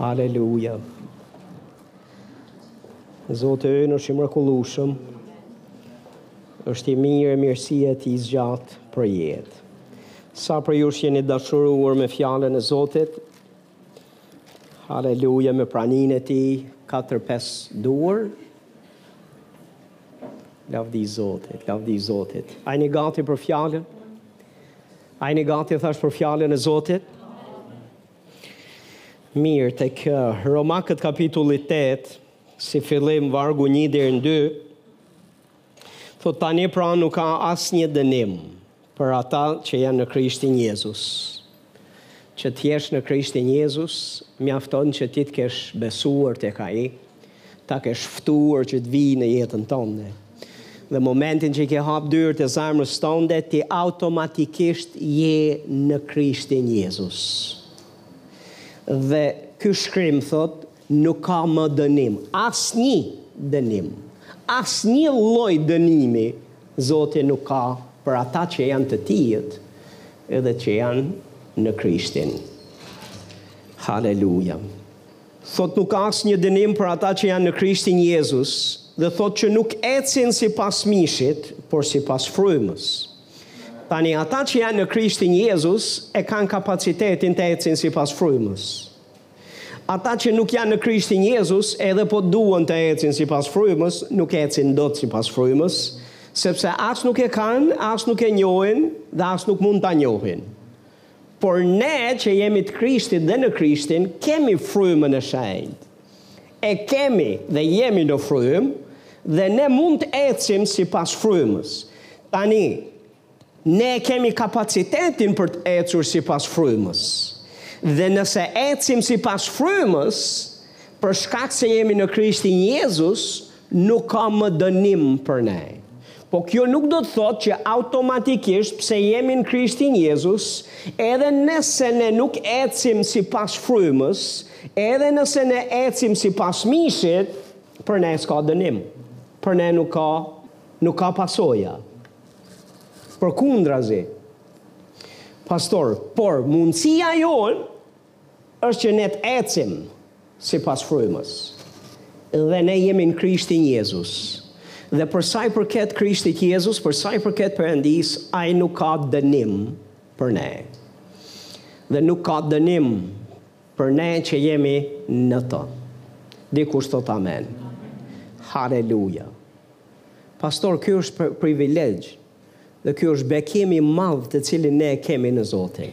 Haleluja. Zoti ynë është i mrekullueshëm, është i mirë e mirësia e tij zgjat për jetë. Sa prej jush jeni dashuruar me fjalën e Zotit, haleluja me praninë e tij, 4-5 duar, lavdi Zotit, lavdi Zotit. A jeni gati për fjalën? A jeni gati thashë për fjalën e Zotit? Mirë, tek Romakët kapitulli 8, si fillim vargu 1 deri në 2, thotë tani pra nuk ka asnjë dënim për ata që janë në Krishtin Jezus. Që të jesh në Krishtin Jezus, mjafton që ti të kesh besuar tek Ai, Ta kesh ftuar që të vijë në jetën tënde. Dhe momentin që i ke hap dyert e zemrës tënde, ti automatikisht je në Krishtin Jezus. Dhe ky shkrim thotë, nuk ka më dënim, asnjë dënim, asnjë lloj dënimi Zoti nuk ka për ata që janë të Tijtë edhe që janë në Krishtin. Haleluja! Thotë nuk ka asnjë dënim për ata që janë në Krishtin Jezus dhe thotë që nuk ecin sipas mishit, por sipas frymës. Tani ata që janë në Krishtin Jezus e kanë kapacitetin të ecin sipas frymës. Ata që nuk janë në Krishtin Jezus edhe po duan të ecin sipas frymës, nuk ecin dot sipas frymës, sepse as nuk e kanë, as nuk e njohin dhe as nuk mund ta njohin. Por ne që jemi të Krishtit dhe në Krishtin, kemi frymën e shenjtë. E kemi dhe jemi në frymë, dhe ne mund të ecim sipas frymës. Tani, ne e kemi kapacitetin për të ecur sipas frymës. Dhe nëse ecim sipas frymës, për shkak se jemi në Krishtin Jezus, Nuk ka më dënim për ne. Po kjo nuk do të thotë që automatikisht pse jemi në Krishtin Jezus, edhe nëse ne nuk ecim sipas frymës, edhe nëse ne ecim sipas mishit, për ne s'ka dënim. Për ne nuk ka nuk ka pasoja. Përkundrazi, pastor, por mundësia jonë Është që ne të ecim sipas frymës, dhe ne jemi në Krishtin Jezus. Dhe për sa i përket Krishtit Jezus, për sa i përket Perëndisë, ai nuk ka dënim për ne. Dhe nuk ka dënim për ne që jemi në të. Dikush thotë amen. Haleluja. Pastor, ky është privilegj. Dhe ky është bekimi i madh të cilin ne e kemi në Zotin.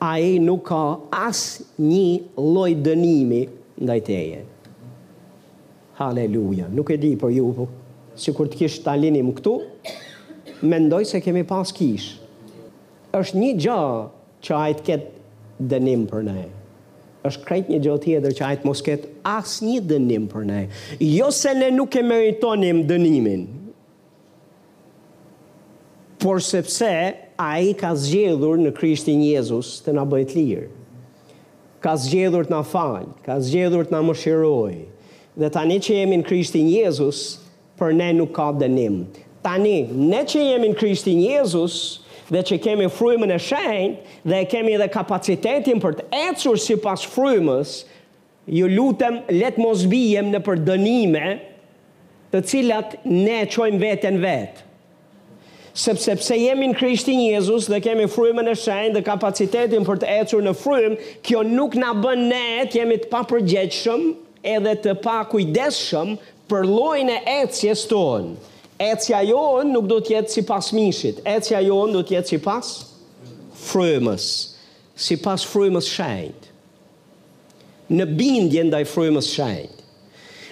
Ai nuk ka asnjë lloj dënimi ndaj teje. Haleluja. Nuk e di për ju, po sikur të kishte alinim këtu, mendoj se kemi pas kish. Është një gjë që ai të ketë dënim për ne. Është krejt një gjë tjetër që ai të mos ketë asnjë dënim për ne. Jo se ne nuk e meritonim dënimin, por sepse Ai ka zgjedhur në Krishtin Jezus të na bëjë të lirë. Ka zgjedhur të na falë, ka zgjedhur të na mëshirojë. Dhe tani që jemi në Krishtin Jezus, për ne nuk ka dënim. Tani, ne që jemi në Krishtin Jezus dhe që kemi frymën e shenjtë dhe e kemi edhe kapacitetin për të ecur sipas frymës, Ju lutem le të mos bijem nëpër dënime të cilat ne e çojmë veten vetë. Sepse pse jemi në Krishtin Jezus dhe kemi Frymën e Shenjtë dhe kapacitetin për të ecur në Frymë, kjo nuk na bën ne të jemi të papërgjegjshëm edhe të pakujdesshëm për llojin e ecjes tonë. Ecja jonë nuk duhet të jetë sipas mishit, ecja jonë duhet të jetë sipas Frymës, sipas Frymës Shenjtë. në bindje ndaj frymës shenjtë,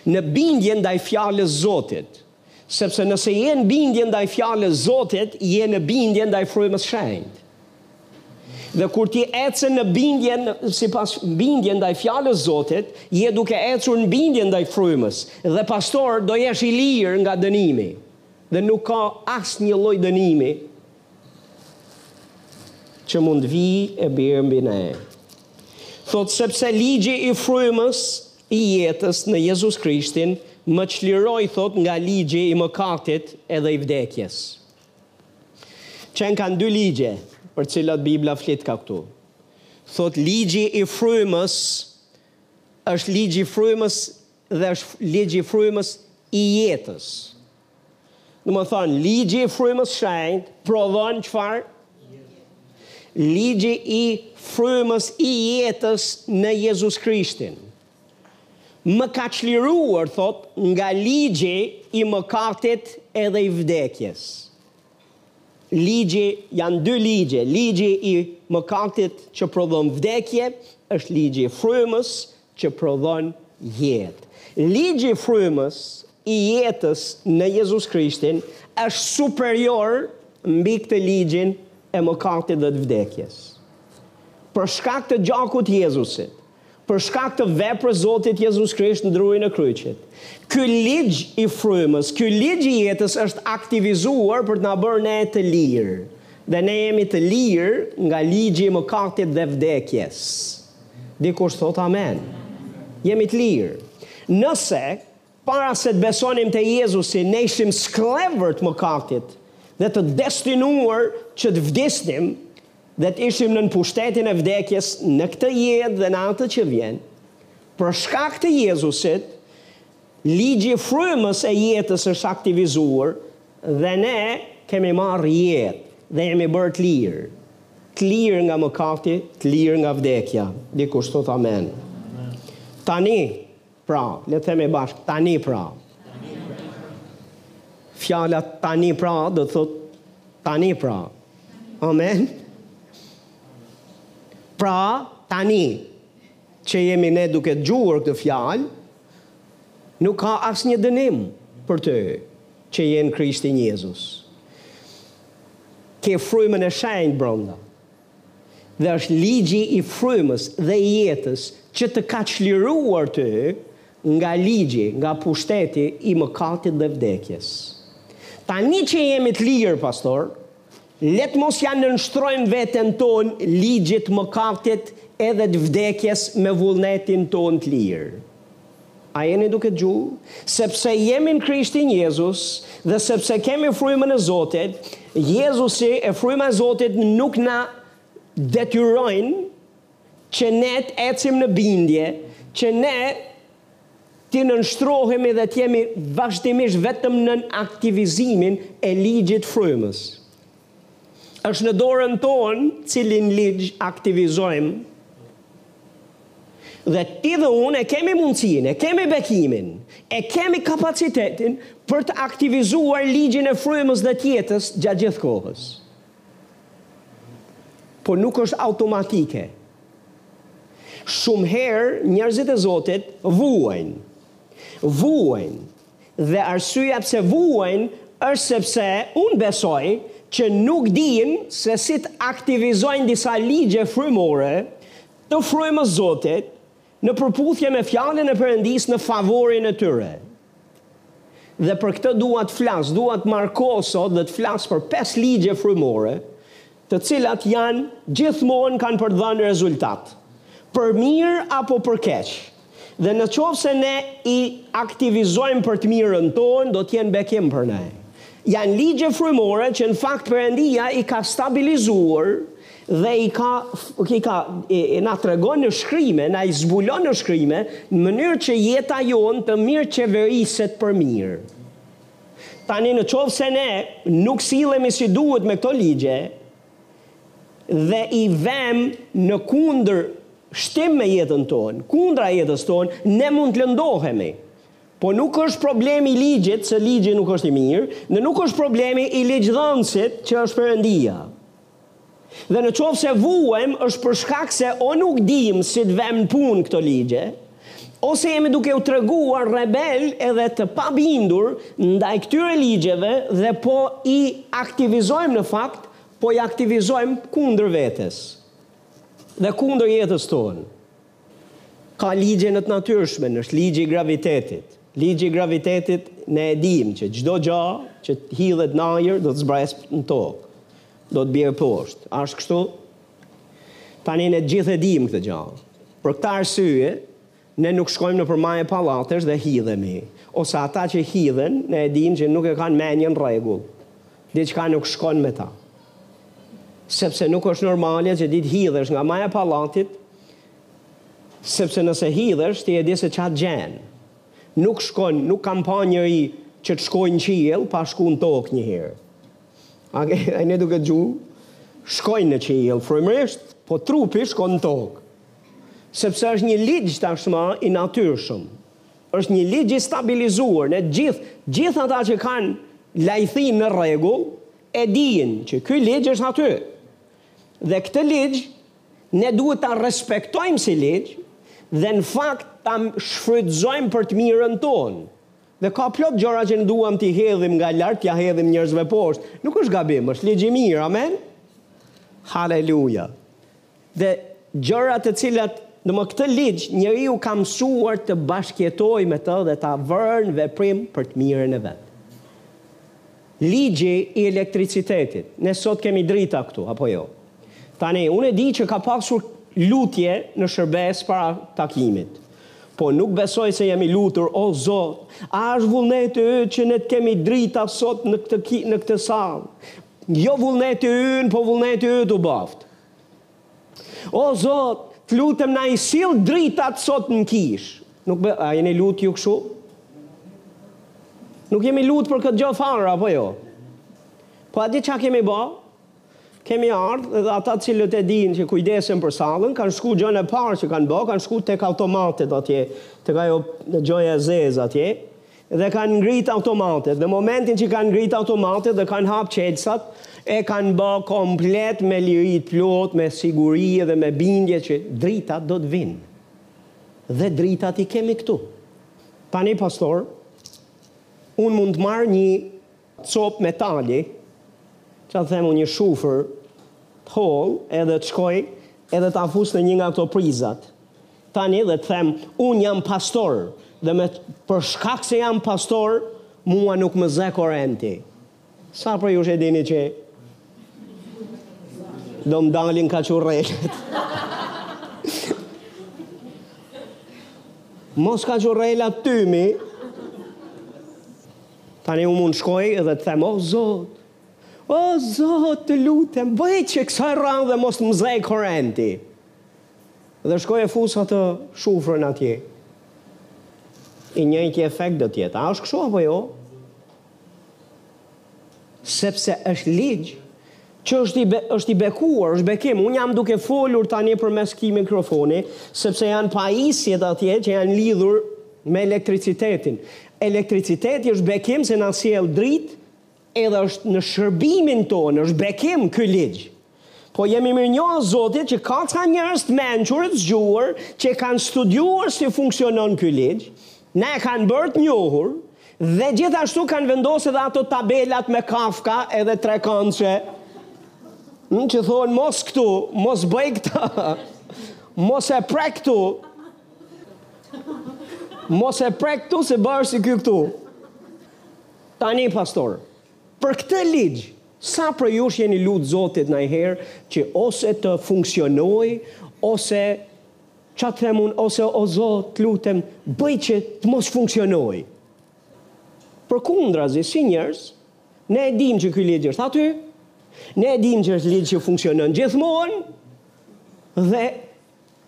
në bindje ndaj fjalës Zotit, sepse nëse je në bindje ndaj fjalës Zotit, je në bindje ndaj frymës shenjtë. Dhe kur ti ecën në bindje sipas bindje ndaj fjalës Zotit, je duke ecur në bindje ndaj frymës, dhe pastaj do jesh i lirë nga dënimi, dhe nuk ka asnjë lloj dënimi, që mund të vijë e bjerë mbi ne. Thotë sepse ligji i frymës i jetës në Jezus Krishtin më çliroi thotë nga ligji i mëkatit edhe i vdekjes. Qenkan dy ligje për cilat Bibla flitka këtu. Thotë ligji i frymës është ligji i frymës dhe është ligji i frymës i jetës. Domethënë, ligji i frymës së shenjtë prodhon çfarë? Ligji i frymës i jetës në Jezus Krishtin. Më ka çliruar, thotë, nga ligji i mëkatit edhe i vdekjes. Ligji, janë dy ligje, ligji i mëkatit që prodhon vdekje, është ligji i frymës, që prodhon jetë. Ligji i frymës i jetës në Jezus Krishtin është superior mbi këtë ligjin e mëkatit dhe të vdekjes. Për shkak të gjakut të Jezusit, për shkak të veprës Zotit Jezus Krisht në drurin e kryqit, ky ligj i frymës, ky ligj i jetës është aktivizuar për të na bërë ne të lirë. Dhe ne jemi të lirë nga ligji i mëkatit dhe vdekjes. Dikush thotë amen. Jemi të lirë. Nëse, para se të besonim te Jezusi, ne ishim skllevër të mëkatit dhe të destinuar që të vdisnim dhe të ishim nën pushtetin e vdekjes në këtë jetë dhe në atë që vjen, për shkak të Jezusit, ligji i frymës e jetës është aktivizuar Dhe ne kemi marrë jetë dhe jemi bërë të lirë, të lirë nga mëkati, të lirë nga vdekja. Dikush thotë amen. Tani, pra, le të themi bashkë, tani pra. Fjala tani pra do të thotë tani pra. Amen. Pra, tani. që jemi ne duke dëgjuar këtë fjalë, nuk ka asnjë dënim për ty që je në Krishtin Jezus. Ke frymën e shenjtë brenda. Dhe është ligji i frymës dhe i jetës që të ka çliruar ty nga ligji, nga pushteti i mëkatit dhe vdekjes. Tani që jemi të lirë, pastor, Le të mos ia nënshtrojmë veten tonë ligjit të mëkatit edhe të vdekjes me vullnetin tonë të lirë. A jeni duke dëgju? Sepse jemi në Krishtin Jezus dhe sepse kemi frymën e Zotit, Jezusi e fryma e Zotit nuk na detyrojnë që ne të ecim në bindje, që ne T'i nënshtrohemi dhe të jemi vazhdimisht vetëm nën aktivizimin e ligjit frymës. Është në dorën tonë cilin ligj aktivizojmë dhe ti dhe unë e kemi mundësinë, e kemi bekimin, e kemi kapacitetin për të aktivizuar ligjin e frymës dhe të jetës gjatë gjithë kohës. Por nuk është automatike. Shumë herë njerëzit e Zotit vuajnë. Vuajnë. Dhe arsyeja pse vuajnë është sepse unë besoj që nuk dinë se si të aktivizojnë disa ligje frymore të frymës Zotit në përputhje me Fjalën e Perëndisë në favorin e tyre. Dhe për këtë dua të flas, dua të marr kohë sot dhe të flas për pesë ligje frymore, të cilat janë gjithmonë kanë për të dhënë rezultat, për mirë apo për keq. Dhe në qoftë se ne i aktivizojmë për të mirën tonë, do të jenë bekim për ne. Janë ligje frymore që në fakt Perëndia i ka stabilizuar Dhe i ka, i ka, i, i na tregon në shkrime, na i zbulon në shkrime, në mënyrë që jeta jonë të mirë qeveriset për mirë. Tani në qoftë se ne nuk sillemi si duhet me këto ligje dhe i vëmë në kundërshtim me jetën tonë, kundra jetës tonë, ne mund të lëndohemi. Po nuk është problemi i ligjit, se ligji nuk është i mirë, dhe nuk është problemi i ligjdhënësit që është Perëndia. Dhe në qoftë se vuajmë është për shkak se o nuk dimë si t'i vëmë në punë këto ligje, ose jemi duke u treguar rebelë edhe të pabindur ndaj këtyre ligjeve dhe po i aktivizojmë në fakt po i aktivizojmë kundër vetes dhe kundër jetës tonë. Ka ligje në të natyrshme, është ligji i gravitetit. Ligji i gravitetit ne e dimë që çdo gjë që hidhet në ajër do të zbresë në tokë, do të bjerë poshtë. A është kështu? Tani ne të gjithë e dimë këtë gjë. Për këtë arsye, ne nuk shkojmë nëpër maje pallatesh dhe hidhemi. Ose ata që hidhen, ne e dimë që nuk e kanë mendjen në rregull. Diçka nuk shkon me ta. Sepse nuk është normale që ti të hidhesh nga maja e pallatit, sepse nëse hidhesh, ti e di se ça të gjen. Nuk shkon, nuk kam pa njeri që të shkojë në qiell, pa shku në tokë njëherë. A, okej, ne duke gju, shkojnë në qiell, frymërisht, po trupi shkon në tokë. Sepse është një ligj tashma i natyrshëm. Është një ligj i stabilizuar, ne të gjithë, gjithë ata që kanë lajthitë në rregull, e dijnë që ky ligj është aty. Dhe këtë ligj ne duhet ta respektojmë si ligj dhe në fakt ta shfrytëzojmë për të mirën tonë. Dhe ka plot gjëra që ne duam t'i hedhim nga lart, t'ia hedhim njerëzve poshtë. Nuk është gabim, është ligj i mirë. Amen. Haleluja. Dhe gjëra të cilat dëmë këtë ligj njeriu ka mësuar të bashkëjetojë me të dhe ta vërë në veprim për të mirën e vet. Ligji i elektricitetit, ne sot kemi drita këtu, apo jo? Tani, unë e di që ka pasur lutje në shërbesë para takimit. Po nuk besoj se jemi lutur, o Zot, a është vullneti yt që ne të kemi drita sot në këtë në këtë sallë? Jo vullneti ynë, po vullneti yt u bëftë. O Zot, të lutem na i sill dritat sot në kishë. Nuk, a jeni lut ju kështu? Nuk jemi lut për këtë gjë fare apo jo? Po a di çka kemi bë? Kemi ardh edhe ata të cilët e dinë që kujdesen për sallën, kanë shku gjën e parë që kanë bë, kanë shku tek automatet atje, tek ajo gjoja e zezë atje. dhe kanë ngrit automatet dhe momentin që kanë ngrit automatet dhe kanë hap çelësat e kanë bë komplet me liri të plot me siguri dhe me bindje që dritat do të vinë dhe dritat i kemi këtu tani pastor unë mund të marr një copë metali, ça të them unë, një shufër të hollë edhe të shkoj edhe ta fus në një nga këto prizat tani dhe të them unë jam pastor edhe për shkak se jam pastor mua nuk më zë korenti. Sa prej jush e dini që do më dalin kaçurrelat. Mos kaçurrelat, tymi, Tani u mund shkoj dhe të them, o Zot, o Zot, të lutem, bëje që kësaj radhe mos të më zërë korenti. Dhe shkoj e fus atë shufrën atje. I njëjti efekt do të jetë. A është kështu apo jo? Sepse është ligj, që është i është i bekuar, është bekim. Unë jam duke folur tani përmes këtij mikrofoni, sepse janë pajisjet atje që janë lidhur me elektricitetin. Elektriciteti është bekim se na sjell dritë edhe është në shërbimin tonë, është bekim ky ligj. Po jemi mirënjohës Zotit që ka ca njerëz të mençur e të zgjuar që kanë studiuar si funksionon ky ligj, na e kanë bërë të njohur dhe gjithashtu kanë vendosë edhe ato tabelat me kafka edhe trekëndsha ëh që thonë mos këtu, mos bëj këtë, mos e prek këtu, mos e prek këtu se bëhesh si ky këtu. Tani pastor. Për këtë ligj, sa prej jush jeni lutë Zotit najherë që ose të funksionojë, ose, ça të them unë, ose o Zot, t'lutem, bëj që të mos funksionojë? Përkundrazi, si njerëz, ne e dimë që ky ligj është aty, ne e dimë që është ligj që funksionon gjithmonë dhe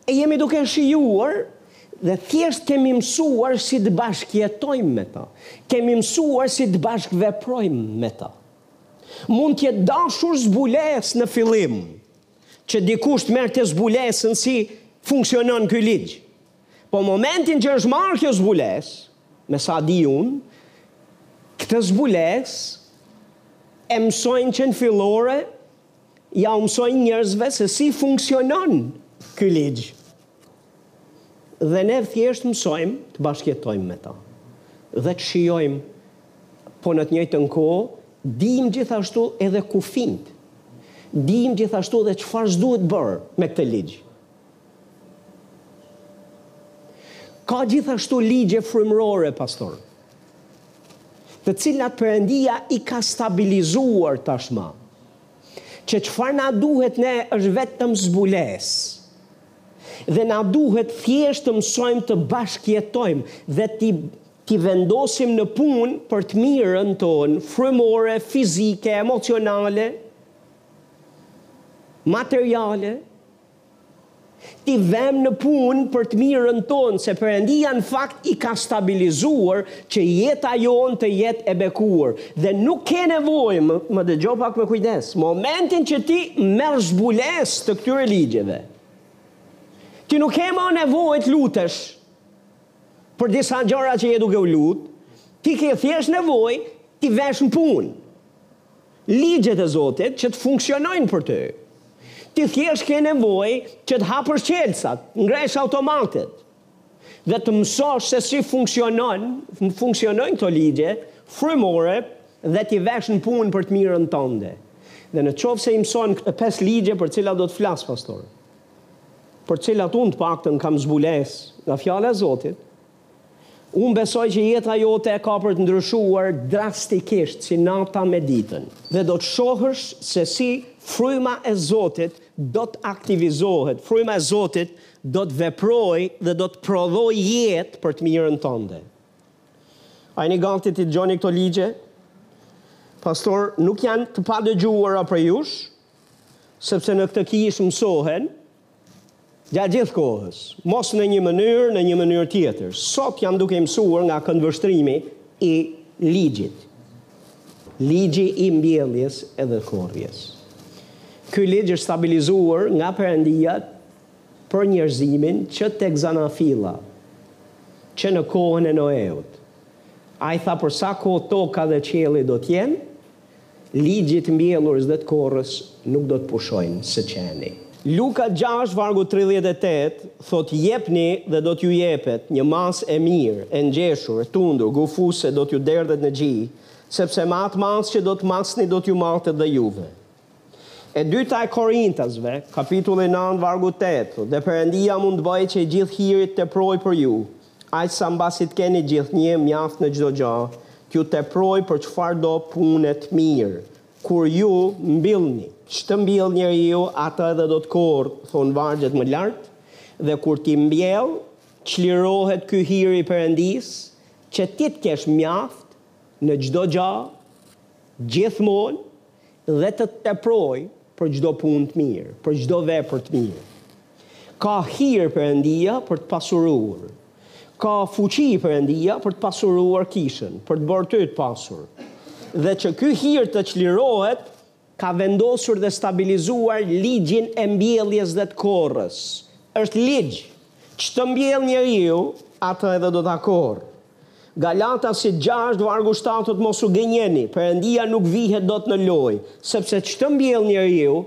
E jemi duke shijuar dhe thjesht kemi mësuar si të bashkëjetojmë me to. Kemi mësuar si të bashkëveprojmë me to. Mund të jetë dashur zbulesë në fillim, që dikush të merrte zbulesën si funksionon ky ligj. Po momentin që është marrë kjo zbulesë, me sa di unë, këtë zbulesë e mësojnë që në fillore ja u mësojnë njerëzve se si funksionon ky ligj. Dhe ne thjesht mësojmë të bashkëjetojmë me ta. Dhe të shijojmë po në të njëjtën kohë, dimë gjithashtu edhe kufinjtë. Dimë gjithashtu edhe çfarë s'duhet bërë me këtë ligj. Ka gjithashtu ligje frymërore, pastor. të cilat Perëndia i ka stabilizuar tashmë, që çfarë na duhet ne është vetëm zbulesë dhe na duhet thjesht të mësojmë të bashkëjetojmë dhe t'i t'i vendosim në punë për të mirën tonë frymore, fizike, emocionale, materiale. T'i vemë në punë për të mirën tonë, se Perëndia në fakt i ka stabilizuar që jeta jonë të jetë e bekuar dhe nuk ke nevojë, më, më dëgjo pak me kujdes, momentin që ti merr zbulesë të këtyre ligjeve, ti nuk ke më nevojë të lutesh për disa gjëra që je duke u lut, ti ke thjesht nevojë t'i vesh në punë. Ligjet e Zotit që të funksionojnë për ty. Ti thjesht ke nevojë që të hapësh çelësat, ngresh automatet dhe të mësosh se si funksionon, funksionojnë këto ligje frymore dhe t'i vesh në punë për të mirën tënde. Dhe në qoftë se i mëson këto pesë ligje për cilat do të flas pastor, për cilat unë të paktën kam zbulesë nga fjala e Zotit, Unë besoj që jeta jote e ka për të ndryshuar drastikisht si nata me ditën dhe do të shohësh se si fryma e Zotit do të aktivizohet, fryma e Zotit do të veprojë dhe do të prodhojë jetë për të mirën tënde. A jeni gati t'i dëgjoni këto ligje? Pastor, nuk janë të padëgjuara prej jush, sepse në këtë kishë mësohen, Gjatë gjithë kohës, mos në një mënyrë, në një mënyrë tjetër. Sot jam duke i mësuar nga këndvështrimi i Ligjit. Ligji i mbjelljes edhe korrjes. Ky ligj është stabilizuar nga Perëndia për njerëzimin që tek zanafilla, që në kohën e Noeut. Ai tha për sa kohë toka dhe qielli do të jenë, Ligji i të mbjellurës dhe të korrës nuk do të pushojnë së qëni. Luka gjashtë vargu tridhjetë e tetë thotë jepni dhe do t'ju jepet, një masë e mirë, e ngjeshur, e tundur, gufuse do t'ju derdhet në gji, sepse me atë masë që do të masni do t'ju matet dhe juve. E dyta e Korintasve, kapitulli nëntë vargu tetë dhe Perëndia mund të bëjë që i gjithë hiri të teprojë për ju, Aq sa mbasi të keni gjithnjë e mjaft në çdo gjë, t'ju teprojë për çfarëdo pune të mirë, kur ju mbillni. Ç'të mbjellë njeriu, atë edhe do të korrë, thonë vargjet më lart, dhe kur ti mbjell, çlirohet ky hir i Perëndisë, që ti të kesh mjaft në çdo gjë, gjithmonë, dhe të teprojë për çdo punë të mirë, për çdo vepër të mirë. Ka hir Perëndia për të pasuruar. Ka fuqi Perëndia për të pasuruar kishën, për të bërë ty të pasur. Dhe që ky hir të çlirohet, ka vendosur dhe stabilizuar ligjin e mbjelljes dhe të korrës. Është ligj. Ç'të mbjellë njeriu, atë edhe do ta korrë. Galatasit gjashtë vargu shtatët mos u gënjeni, Perëndia nuk vihet dot në lojë, sepse ç'të mbjellë njeriu,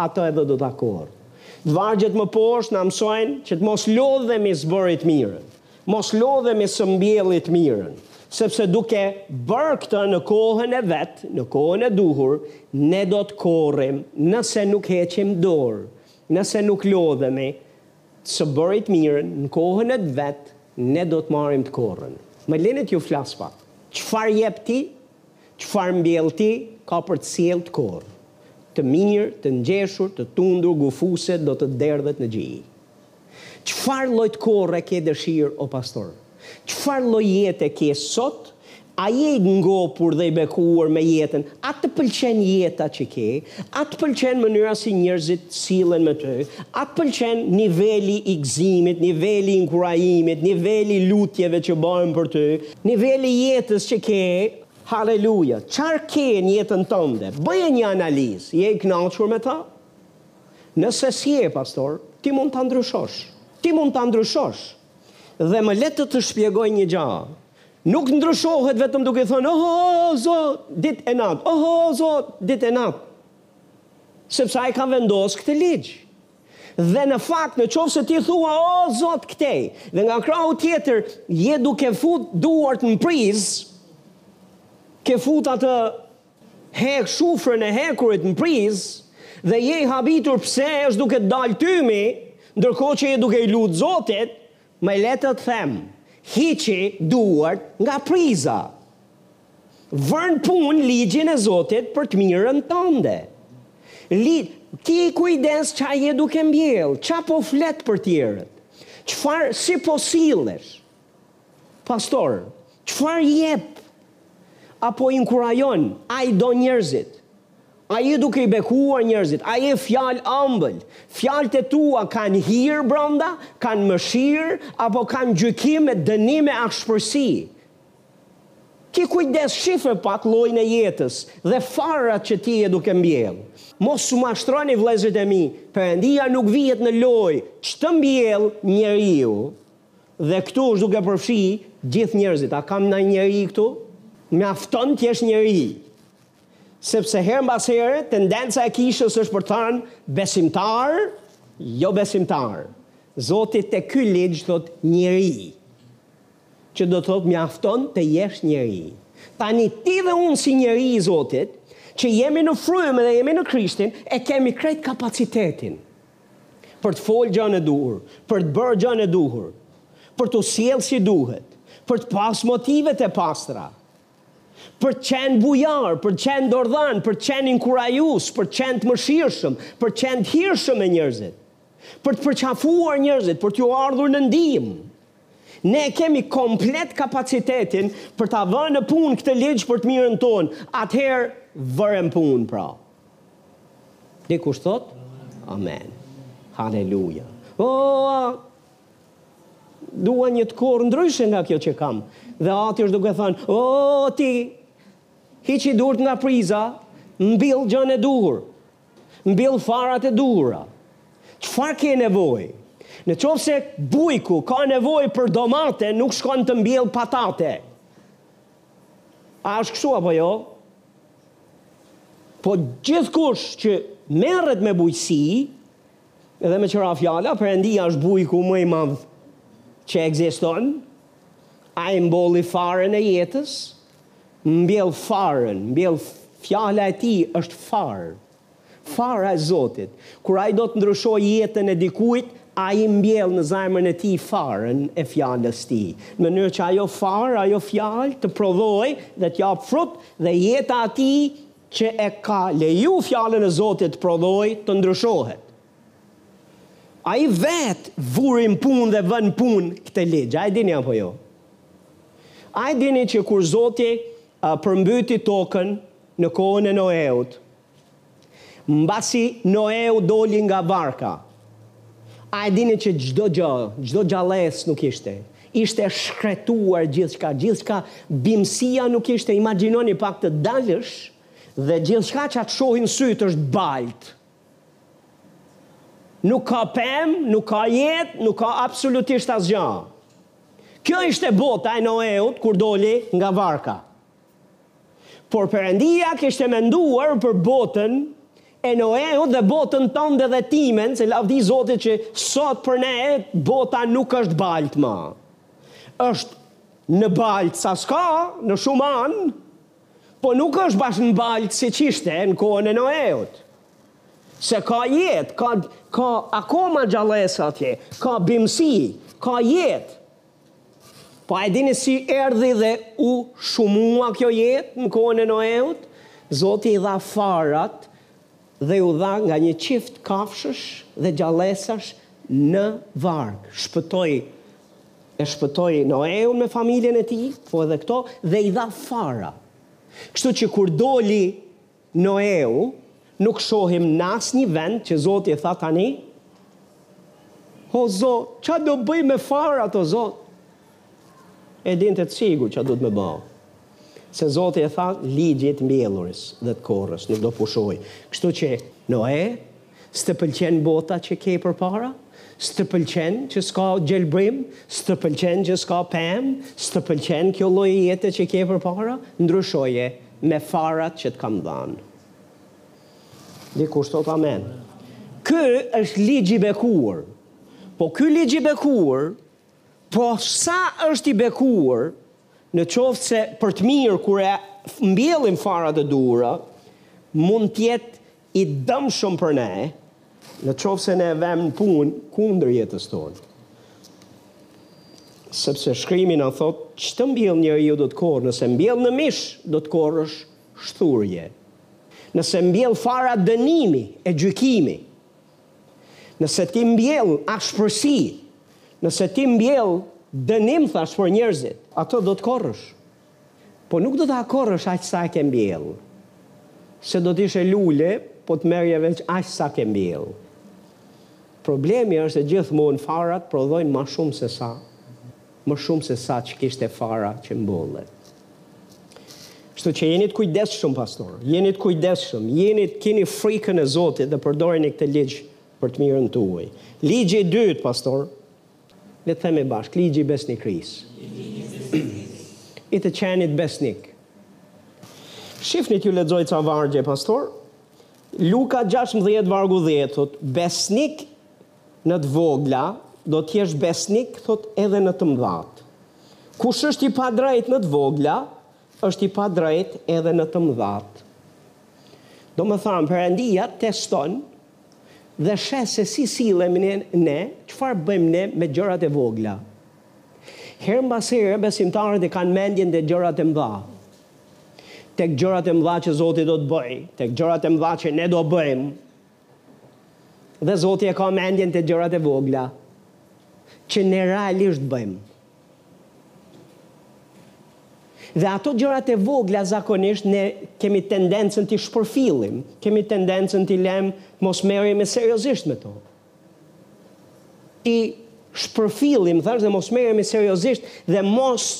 atë edhe do ta korrë. Vargjet më poshtë na mësojnë që të mos lodhemi së bëri të mirën, mos lodhemi së mbjelli të mirën, sepse duke bërë këtë në kohën e vet, në kohën e duhur, ne do të korrim, nëse nuk heqim dorë, nëse nuk lodhemi, Së bëri të mirën në kohën e të vet, ne do të marrim të korrën. Më lini t'ju flas pak. Çfarë jep ti, çfarë mbjell ti, ka për të sjellë të korrë. Të mirë, të ngjeshur, të tundur, gufuse, do të derdhet në gji. Çfarë lloj të korre ke dëshirë o pastor? Çfarë lloj jete ke sot? A je i ngopur dhe i bekuar me jetën? A të pëlqen jeta që ke? A të pëlqen mënyra si njerëzit sillen me ty? A të pëlqen niveli i gëzimit, niveli i inkurajimit, niveli i lutjeve që bëhen për ty, niveli i jetës që ke? Haleluja! Çfarë ke në jetën tënde? Bëje një analizë, je i kënaqur me të? Nëse s'je, pastor, ti mund ta ndryshosh. Ti mund ta ndryshosh. Dhe më le të të shpjegoj një gjë. Nuk ndryshohet vetëm duke thënë oh, oh, oh, oh Zot, ditë e natë. Oh, oh, oh Zot, ditë e natë. Sepse ai ka vendos këtë ligj. Dhe në fakt, në qofë se ti thua, o, oh, zot, këtej, dhe nga krahu tjetër, je duke fut duart në prizë, ke fut atë Hek shufrën e hekurit në prizë dhe je i habitur pse është duke të dalë tymi, ndërkohë që je duke i lut Zotit, më le të të them, hiqi duart nga priza. Vër në punë ligjin e Zotit për të mirën tënde. Li, ki kujdes ça je duke mbjellë, ça po flet për tjerët, çfarë, si po sillesh. Pastor, çfarë jep apo inkurajon a i do njerëzit? A je duke i bekuar njerëzit? A je fjalë ambël? Fjalët e tua kanë hir branda, kanë mëshirë apo kanë gjykim e dënim e ashpërsi? Ki kujdes shifë pak llojin e jetës dhe farat që ti je duke mbjell. Mos u mashtroni vëllezërit e mi, Perëndia nuk vihet në lojë ç'të mbjell njeriu. Dhe këtu është duke përfshi gjithë njerëzit. A kam naj njeri këtu? Mjafton të jesh njeri. Sepse herë mbas here tendenca e kishës është për të thanë besimtar, jo besimtar. Zoti te ky ligj thotë njeri. Që do të thotë mjafton të jesh njeri. Tani ti dhe unë si njeri i Zotit, që jemi në frymë dhe jemi në Krishtin, e kemi krejt kapacitetin. për të folë gjanë e duhur, për të bërë gjanë e duhur, për t'u sjellë si duhet, për të pas motivet e pastra, për të qenë bujar, për të qenë dordhan, për të qenë inkurajus, për të qenë të mëshirshëm, për të qenë të hirshëm me njerëzit, për të përqafuar njerëzit, për t'ju ardhur në ndihmë. Ne e kemi komplet kapacitetin për ta vënë në punë këtë ligj për të mirën tonë. Atëherë vëre në punë pra. Dikush thotë? Amen. Haleluja. O, a, dua një të korrë ndryshe nga kjo që kam. Dhe ati është duke thënë, o, ti, hiqi duart nga priza, mbill gjanë e duhur, mbill farat e duhura. Çfarë ke nevojë? Në qoftë se bujku ka nevojë për domate, nuk shkon të mbjellë patate. A është kështu apo jo? Po gjithkush që merret me bujqësi edhe me gjëra fjala, Perëndia është bujku më i madh që ekziston, ai mbolli farën e jetës, mbjell farën, mbjell fjala e tij është farë. Fara e Zotit. Kur Ai do të ndryshojë jetën e dikujt, Ai mbjell në zemrën e tij farën e Fjalës Tij, në mënyrë që ajo farë, ajo Fjalë të prodhojë dhe të japë frut dhe jeta e atij që e ka leju Fjalën e Zotit të prodhojë të ndryshohet. Ai vetë vuri në punë dhe vë në punë këtë ligj. A e dini apo jo? A e dini që kur Zoti përmbyti tokën, Në kohën e Noeut, mbasi Noeu doli nga varka, a e dini që çdo gjë, çdo gjallesë nuk ishte. Ishte shkretuar gjithçka, gjithçka, bimësia nuk ishte, imagjinoni pak të dalësh dhe gjithçka që të shohin sytë është baltë. Nuk ka pemë, nuk ka jetë, nuk ka absolutisht asgjë. Kjo ishte bota e Noeut kur doli nga varka. Por Perëndia kishte menduar për botën e Noeut dhe botën tënde dhe timen, se lavdi Zotit që sot për ne bota nuk është baltë ma. Është në baltë sa s'ka, në shumë anë, po nuk është bash në baltë siç ishte në kohën e Noeut. Se ka jetë, ka, ka akoma gjallesa atje, ka bimësi, ka jetë. Po a e dini si erdhi dhe u shumua kjo jetë në kohën e Noeut? Zoti i dha farat dhe u dha nga një çift kafshësh dhe gjallesash në varkë. Shpëtoi, e shpëtoi Noeun me familjen e tij, po edhe këto, dhe i dha fara. Kështu që kur doli Noeu, Nuk shohim n'asnjë vend që Zoti e tha tani, O Zot, ç'a do bëj me farat, o Zot? E dinte të sigurt ç'a duhet me ba. Se Zoti e tha ligji i të mbjellurës dhe të korrës, nuk do pushojë. Kështu që Noe S'të pëlqen bota që ke përpara? S'të pëlqen që s'ka gjelbrim? S'të pëlqen që s'ka pemë? S'të pëlqen kjo lloj jete që ke përpara? Ndryshoje me farat që të kam dhanë. Dikush thotë amen. Ky është ligj i bekuar. Po ky ligj i bekuar, po sa është i bekuar, në qoftë se për të mirë kur e mbjellim farat e duhura, mund të jetë i dëmshëm për ne, në qoftë se ne e vëmë në punë kundër jetës tonë. Sepse shkrimi na thot, ç'të mbjellë njeriu do të korrë, nëse mbjell në mish, do të korrësh shthurje. Nëse mbjell fara dënimi e gjykimi. Nëse ti mbjell ashpërsi, nëse ti mbjell dënim thash për njerëzit, ato do të korrësh. Po nuk do ta korrësh aq sa e ke mbjellë. Se do të ishe lule po të merrje veç aq sa ke mbjellë. Problemi është se gjithmonë farat prodhojnë më shumë se sa më shumë se sa ç'kishte fara që mbolle. Kështu që jeni të kujdesshëm pastor, jeni të kujdesshëm, jeni keni frikën e Zotit dhe përdorini këtë ligj për të mirën tuaj. Ligji i dytë pastor, Le të themi bashkë, Ligji i besnikërisë. I të qenit besnik. Shifni t'ju lexoj ca vargje, pastor. Luka 16 vargu 10 thot, besnik në të vogla, do të jesh besnik thot edhe në të mëdhatë. Kush është i padrejt në të vogla, është i padrejt edhe në të mëdhatë. Domethënë, Perëndia teston dhe sheh se si sillemi ne, çfarë bëjmë ne me gjërat e vogla. Herë mbas here besimtarët e kanë mendjen te gjërat e mëdha. Tek gjërat e mëdha që Zoti do të bëjë, tek gjërat e mëdha që ne do bëjmë. Dhe Zoti e ka mendjen te gjërat e vogla që ne realisht bëjmë. Dhe ato gjërat e vogla zakonisht ne kemi tendencën t'i shpërfillim, kemi tendencën t'i lëmë të mos merremi seriozisht me to. T'i shpërfillim, thash dhe mos merremi seriozisht dhe mos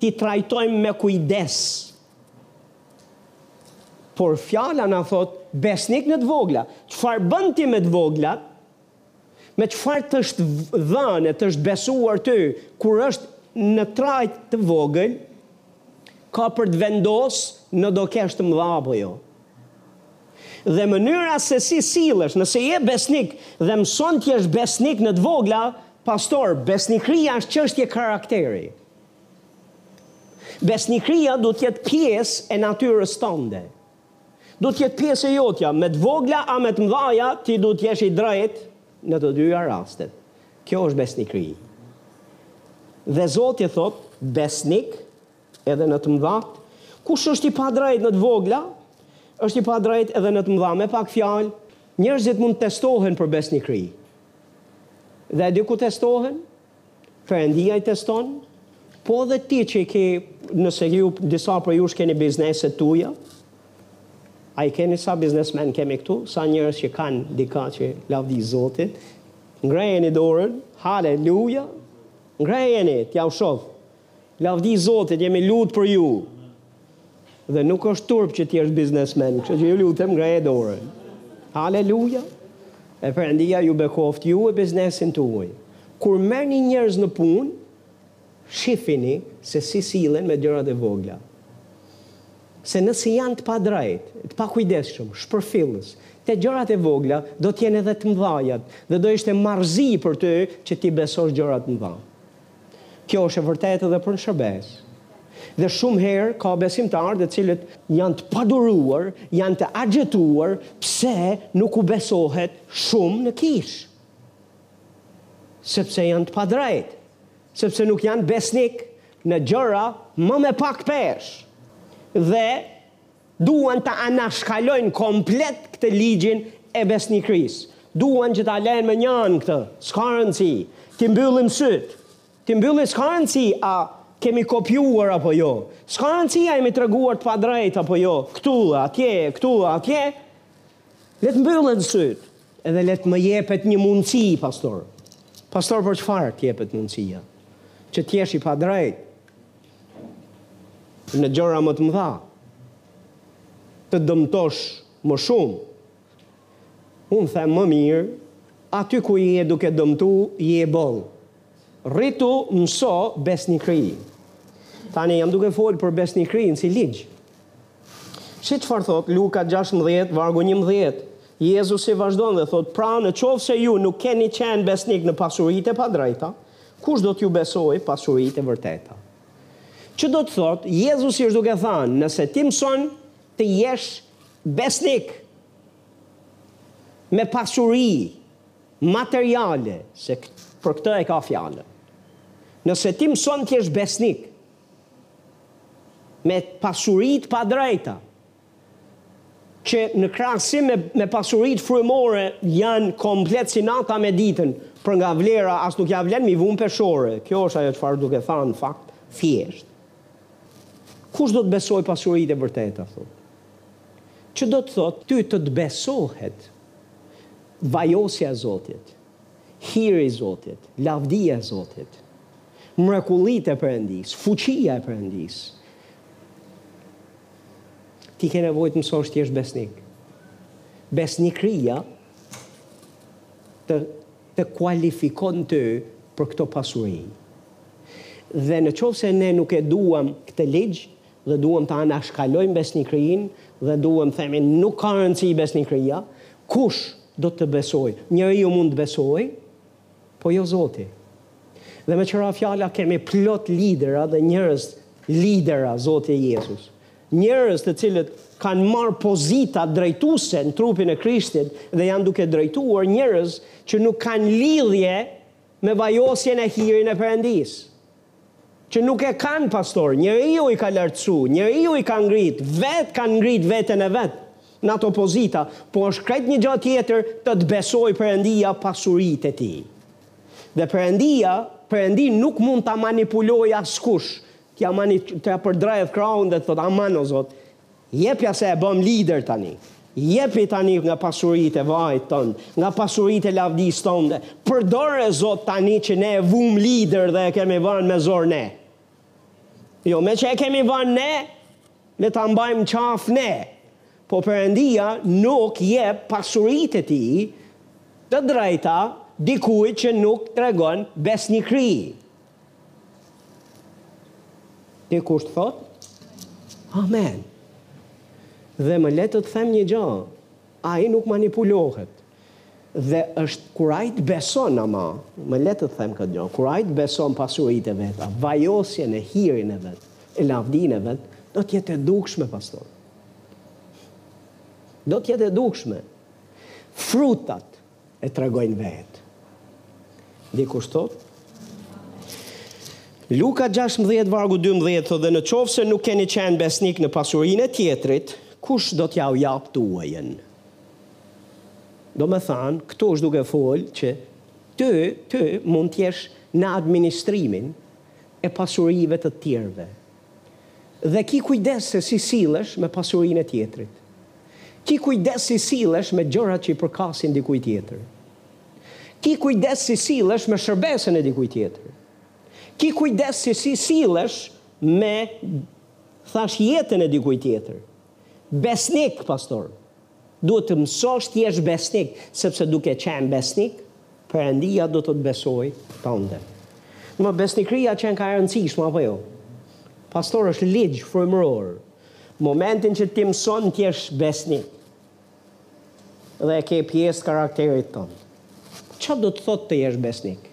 t'i trajtojmë me kujdes. Por fjala na thot besnik në të vogla. Çfarë bën ti me të voglat? Me çfarë t'është dhënë e t'është besuar ty, kur është në trajt të vogël, ka për të vendosur në do kesh të mëdha apo jo. Dhe mënyra se si sillesh, nëse je besnik dhe mëson t'jesh besnik në të vogla, pastor, besnikëria është çështje karakteri. Besnikëria duhet të jetë pjesë e natyrës tënde. Duhet të jetë pjesë e jotja, me të vogla a me të mëdhaja, ti duhet të jesh i drejtë në të dyja rastet. Kjo është besnikëri. Dhe Zoti thot, besnik edhe në të mëdhat. Kush është i padrejt në të vogla, është i padrejt edhe në të mëdha. Me pak fjalë, njerëzit mund të testohen për besnikëri. Dhe e di ku testohen? Perëndia i teston, po dhe ti që i ke, nëse ju disa prej jush keni bizneset tuja, a i keni sa biznesmen kemi këtu, sa njerëz që kanë dika që lavdi Zotit, ngrejeni dorën, haleluja, ngrejeni, t'jua shof, Lavdi Zotit, jemi lut për ju. Dhe nuk është turp që t'jesh biznesmen, kështu që ju lutem ngreje dorën. Haleluja. E Perëndia ju bekoftë ju e biznesin tuaj. Kur merrni njerëz në punë, shifini se si sillen me gjërat e vogla. Se nëse janë të padrejtë, të pakujdesshëm, shpërfillës, te gjërat e vogla do të jenë edhe te mëdhajat dhe do ishte marrëzi për ty që t'i besosh gjëra të mëdha. Kjo është e vërtetë edhe për shërbesë. Dhe shumë herë ka besimtarë të cilët janë të paduruar, janë të axhituar pse nuk u besohet shumë në kishë. Sepse janë të padrejtë, sepse nuk janë besnik në gjëra më me pak peshë. Dhe Duan ta anashkalojnë komplet këtë ligjin e besnikërisë. Duan që ta lënë mënjanë këtë. S'ka rëndësi. T'i mbyllim sytë. T'i mbyllim s'ka rëndësi a kemi kopjuar apo jo. S'ka rëndësi a jemi treguar të padrejtë apo jo, këtu e atje, këtu e atje. Le të mbyllen sytë. Edhe le të më jepet një mundësi, pastor. Pastor, për çfarë të jepet mundësia? Që të jesh i padrejtë? në gjëra më të mëdha, të dëmtosh më shumë. Unë them më mirë, aty ku je duke dëmtu, je boll. Rritu, mëso besnikëri. Tani jam duke folë për besnikërinë si ligj. Se çfarë thotë Luka gjashtëmbëdhjetë, vargu njëmbëdhjetë? Jezusi vazhdon dhe thotë, Pra, në qoftë se ju nuk keni qenë besnikë në pasuritë e padrejta, kush do t'ju besojë pasuritë e vërteta? Që do të thotë, Jezusi është duke thanë, nëse ti mëson të jesh besnik me pasuri materiale, se për këtë e ka fjalën. Nëse ti mëson të jesh besnik, me pasuri të padrejta, që në krahasim me, me pasuritë frymore janë komplet si nata me ditën, për nga vlera as nuk ja vlen mi vunë peshore. Kjo është ajo çfarë duke tha në fakt thjesht. Kush do të besojë pasuritë e vërteta thotë? Që do të thotë ty të të besohet vajosja e Zotit. Hiri i Zotit, lavdia e Zotit, mrekullitë e Perëndisë, fuqia e Perëndisë. Ti ke nevojë të mësosh të jesh besnik. Besnikëria të të kualifikon ty për këto pasuri. Dhe në qoftë se ne nuk e duam këtë ligj, dhe duam të anashkalojmë besnikërinë dhe duam themi nuk ka rëndësi besnikëria, kush do të të besojë? Njeriu mund të besojë, po jo Zoti. Dhe meqë ra fjala kemi plot lidera dhe njerëz lidera Zoti e Jezus. Njerëz të cilët kanë marrë pozita drejtuese në trupin e Krishtit dhe janë duke drejtuar njerëz që nuk kanë lidhje me vajosjen e hirin e Perëndisë. Që nuk e kanë pastor, njeriu i ka lartësu, njeriu i ka ngrit, vetë kanë ngrit veten e vet, n'ato pozita, po është krejt një gjë tjetër të të besojë Perëndia pasuritë e tij. Dhe Perëndia, Perëndinë nuk mund ta manipulojë askush, t'ia mani, t'ia përdredhë krahun dhe të thotë, aman o Zot, Jepja se e bëmë lider tani. Jepi tani nga pasuritë e vajit tënd, nga pasuritë e lavdisë tënde. Përdore Zot tani që ne e vumë lider dhe e kemi vënë me zor ne. Jo meqë e kemi vënë ne, le ta mbajmë në qafë ne. Po Perëndia nuk jep pasuritë e tij të drejta dikujt që nuk tregon besnikëri. Dikush të thotë? Amen. Dhe më le të të them një gjë, ai nuk manipulohet. Dhe është kur ai të beson, ama, më le të të them këtë gjë, kur ai të beson pasuritë e veta, vajosjen e hirin e vet, e lavdinë e vet, do t'jetë e dukshme, pastor. Do t'jetë e dukshme. Frutat, e tregojnë vetë. Dikush thotë, Luka 16 vargu 12 thotë dhe në qoftë se nuk keni qenë besnik në pasurinë e tjetrit, kush do t'jua japë tuajën? Domethanë, këtu është duke folë që ti, ti mund t'jesh në administrimin e pasurive të tjerëve. Dhe ki kujdes se si sillesh me pasurinë e tjetrit. Ki kujdes si sillesh me gjërat që i përkasin dikujt tjetër. Ki kujdes si sillesh me shërbesën e dikujt tjetër. Ki kujdes se si sillesh me thash jetën e dikujt tjetër. Besnik, pastor, Duhet të mësosh të jesh besnik, sepse duke qenë besnik, Perëndia do të të besojë tënden. Domethënë besnikëria qenka e rëndësishme apo jo? Pastor është ligj frymëror. Momentin që ti mëson të jesh besnik dhe e ke pjesë karakterit tënd. Ça do të thotë të jesh besnik?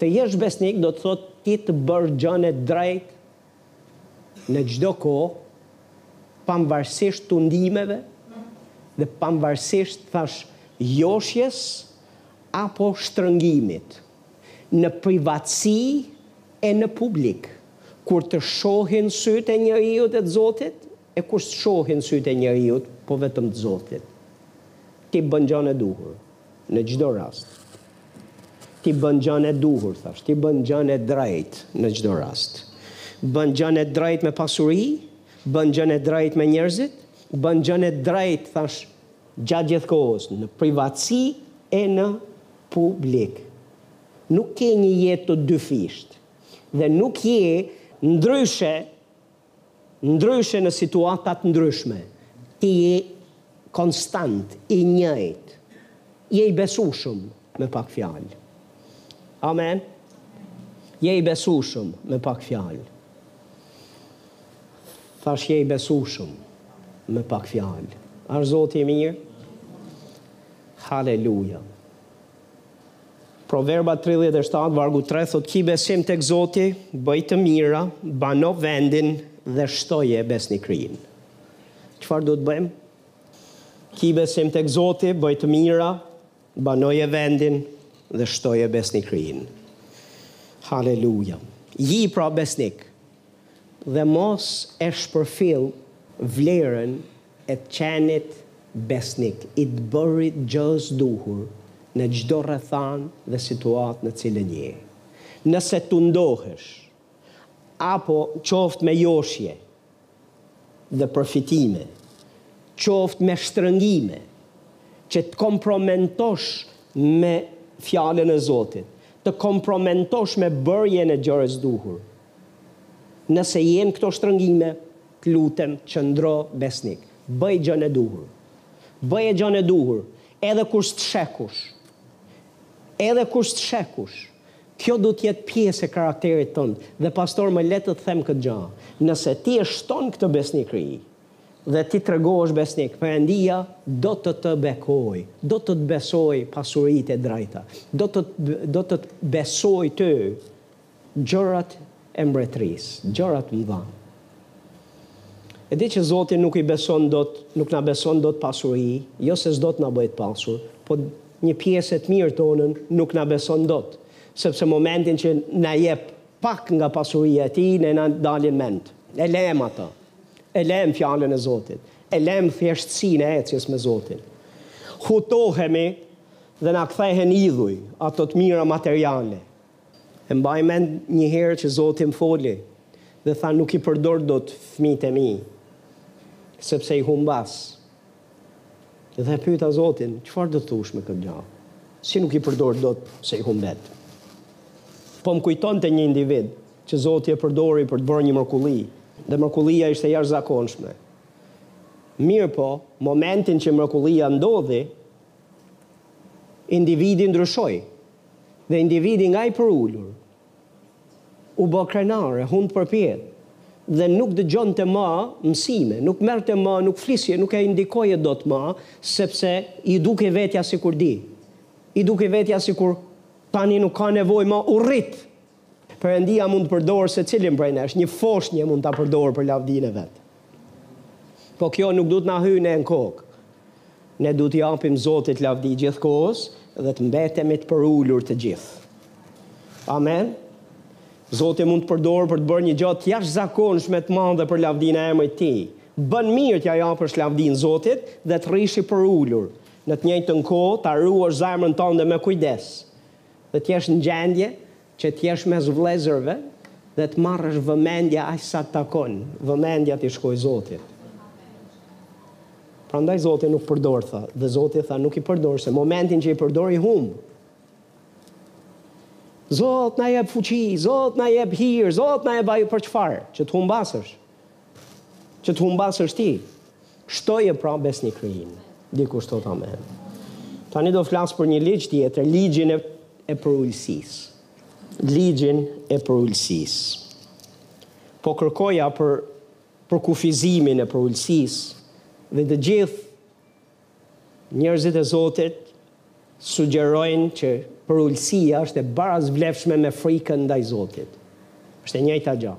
Të jesh besnik do të thotë ti të bësh gjënë e drejtë në çdo kohë, pamvarësisht tundimeve dhe pamvarësisht thash joshjes apo shtrëngimit, në privatësi e në publik, kur të shohin sytë e njeriut e të Zotit, E kur s'të shohin sytë e njeriut, po vetëm të Zotit. Ti bën gjanë e duhur, në çdo rast. Ti bën gjanë e duhur, thash, ti bën gjanë e drejtë, në çdo rast. Bën gjanë e drejtë me pasuri, bën gjanë e drejtë me njerëzit, bën gjanë e drejtë, thash, gjatë gjithë kohës, në privatësi e në publik. Nuk ke një jetë të dyfishtë. Dhe nuk je ndryshe Ndryshe në situata të ndryshme, ti je konstant i njëjtë. Je i besueshëm, me pak fjalë. Amen. Je i besueshëm, me pak fjalë. Thash je i besueshëm, me pak fjalë. A është Zoti i mirë? Haleluja. Proverbat tridhjetë e shtatë vargu tre thotë ki besim tek Zoti, bëj të mira, bano vendin dhe shtoje besnikërinë. Çfarë duhet të bëjmë? Ki besim tek Zoti, bëj të mira, banoje vendin dhe shtoje besnikërinë. Haleluja. Ji pra besnik dhe mos e shpërfill vlerën e të qenit besnik i të bërit gjërës duhur në çdo rrethanë dhe situatë në cilën je. Nëse tundohesh apo qoftë me joshje dhe përfitime, qoftë me shtrëngime që të kompromentosh me Fjalën e Zotit, të kompromentosh me bërjen e gjërës duhur, Nëse je në këto shtrëngime, të lutem qëndro besnik. Bëj gjanë e duhur. Bëje gjanë e duhur, edhe kur s'të sheh kush. Edhe kur s'të sheh kush. Kjo duhet të jetë pjesë e karakterit tënd dhe pastor më le të të them këtë gja, nëse ti e shton këtë besnikëri dhe ti tregohesh besnik, Perëndia do të të bekojë, do të të besojë pasuritë e drejta, do të do të të besojë ty Gjërat e mbretërisë, gjërat mdha. E di që Zoti nuk i beson dot, nuk na beson dot pasuri, jo se s'do të na bëjë të pasur, po një pjesë e të mirë tonën nuk na beson dot, sepse momentin që na jep pak nga pasuria e tij, ne na dalin mend. E lemë ato. E lemë Fjalën e Zotit. E lemë thjeshtësinë e ecjes me Zotin. Hutohemi dhe na kthehen idhuj ato të mira materiale. E mbaj mend një herë që Zoti më foli dhe tha nuk i përdor dot fëmijët e mi, sepse i humbas. Dhe e pyeta Zotin, çfarë do të thuash me këtë gjë? Si nuk i përdor dot se i humbet? Po më kujtonte një individ që Zoti e përdori për të bërë një mrekulli, dhe mrekullia ishte jashtëzakonshme. Mirëpo, momentin që mrekullia ndodhi, individi ndryshoi, Dhe individi nga i përulur u bë krenar e hundëpërpjetë dhe nuk dëgjonte më mësime, nuk merrte më, nuk flisje, nuk e indikoje dot më, sepse i dukej vetja sikur di. I dukej vetja sikur tani nuk ka nevojë më u rrit. Perëndia mund të përdorë secilin prej nesh, një foshnje mund ta përdorë për lavdinë e vet. Po kjo nuk duhet na hyjë ne në kokë. Ne duhet t'i japim Zotit lavdi gjithë kohës dhe të mbetemi të përulur të gjithë. Amen. Zoti mund të përdorë për të bërë një gjë të jashtëzakonshme të madhe për lavdinë e emrit të Tij. Bën mirë t'ia japësh lavdinë Zotit dhe të rrish i përulur. Në të njëjtën kohë, ta ruash zemrën tënde me kujdes. dhe të jesh në gjendje që të jesh mes vëllezërve dhe të marrësh vëmendje aq sa të takon. Vëmendja t'i shkojë Zotit. Prandaj Zoti nuk përdor tha, dhe Zoti tha nuk i përdor se momentin që i përdor i humb. Zot na jep fuqi, Zot na jep hir, Zot na jep ajo për çfarë, që të humbasësh. Që të humbasësh ti. Shtoje pra besnikërinë. Dikush thot amen. Tani do flas për një ligj tjetër, ligjin e e përulësisë. Ligjin e përulësisë. Po kërkoja për përkufizimin e përulësisë dhe të gjithë Njerëzit e Zotit sugjerojnë që përulësia është e barazvlefshme me frikën ndaj Zotit. Është e njëjta gjë.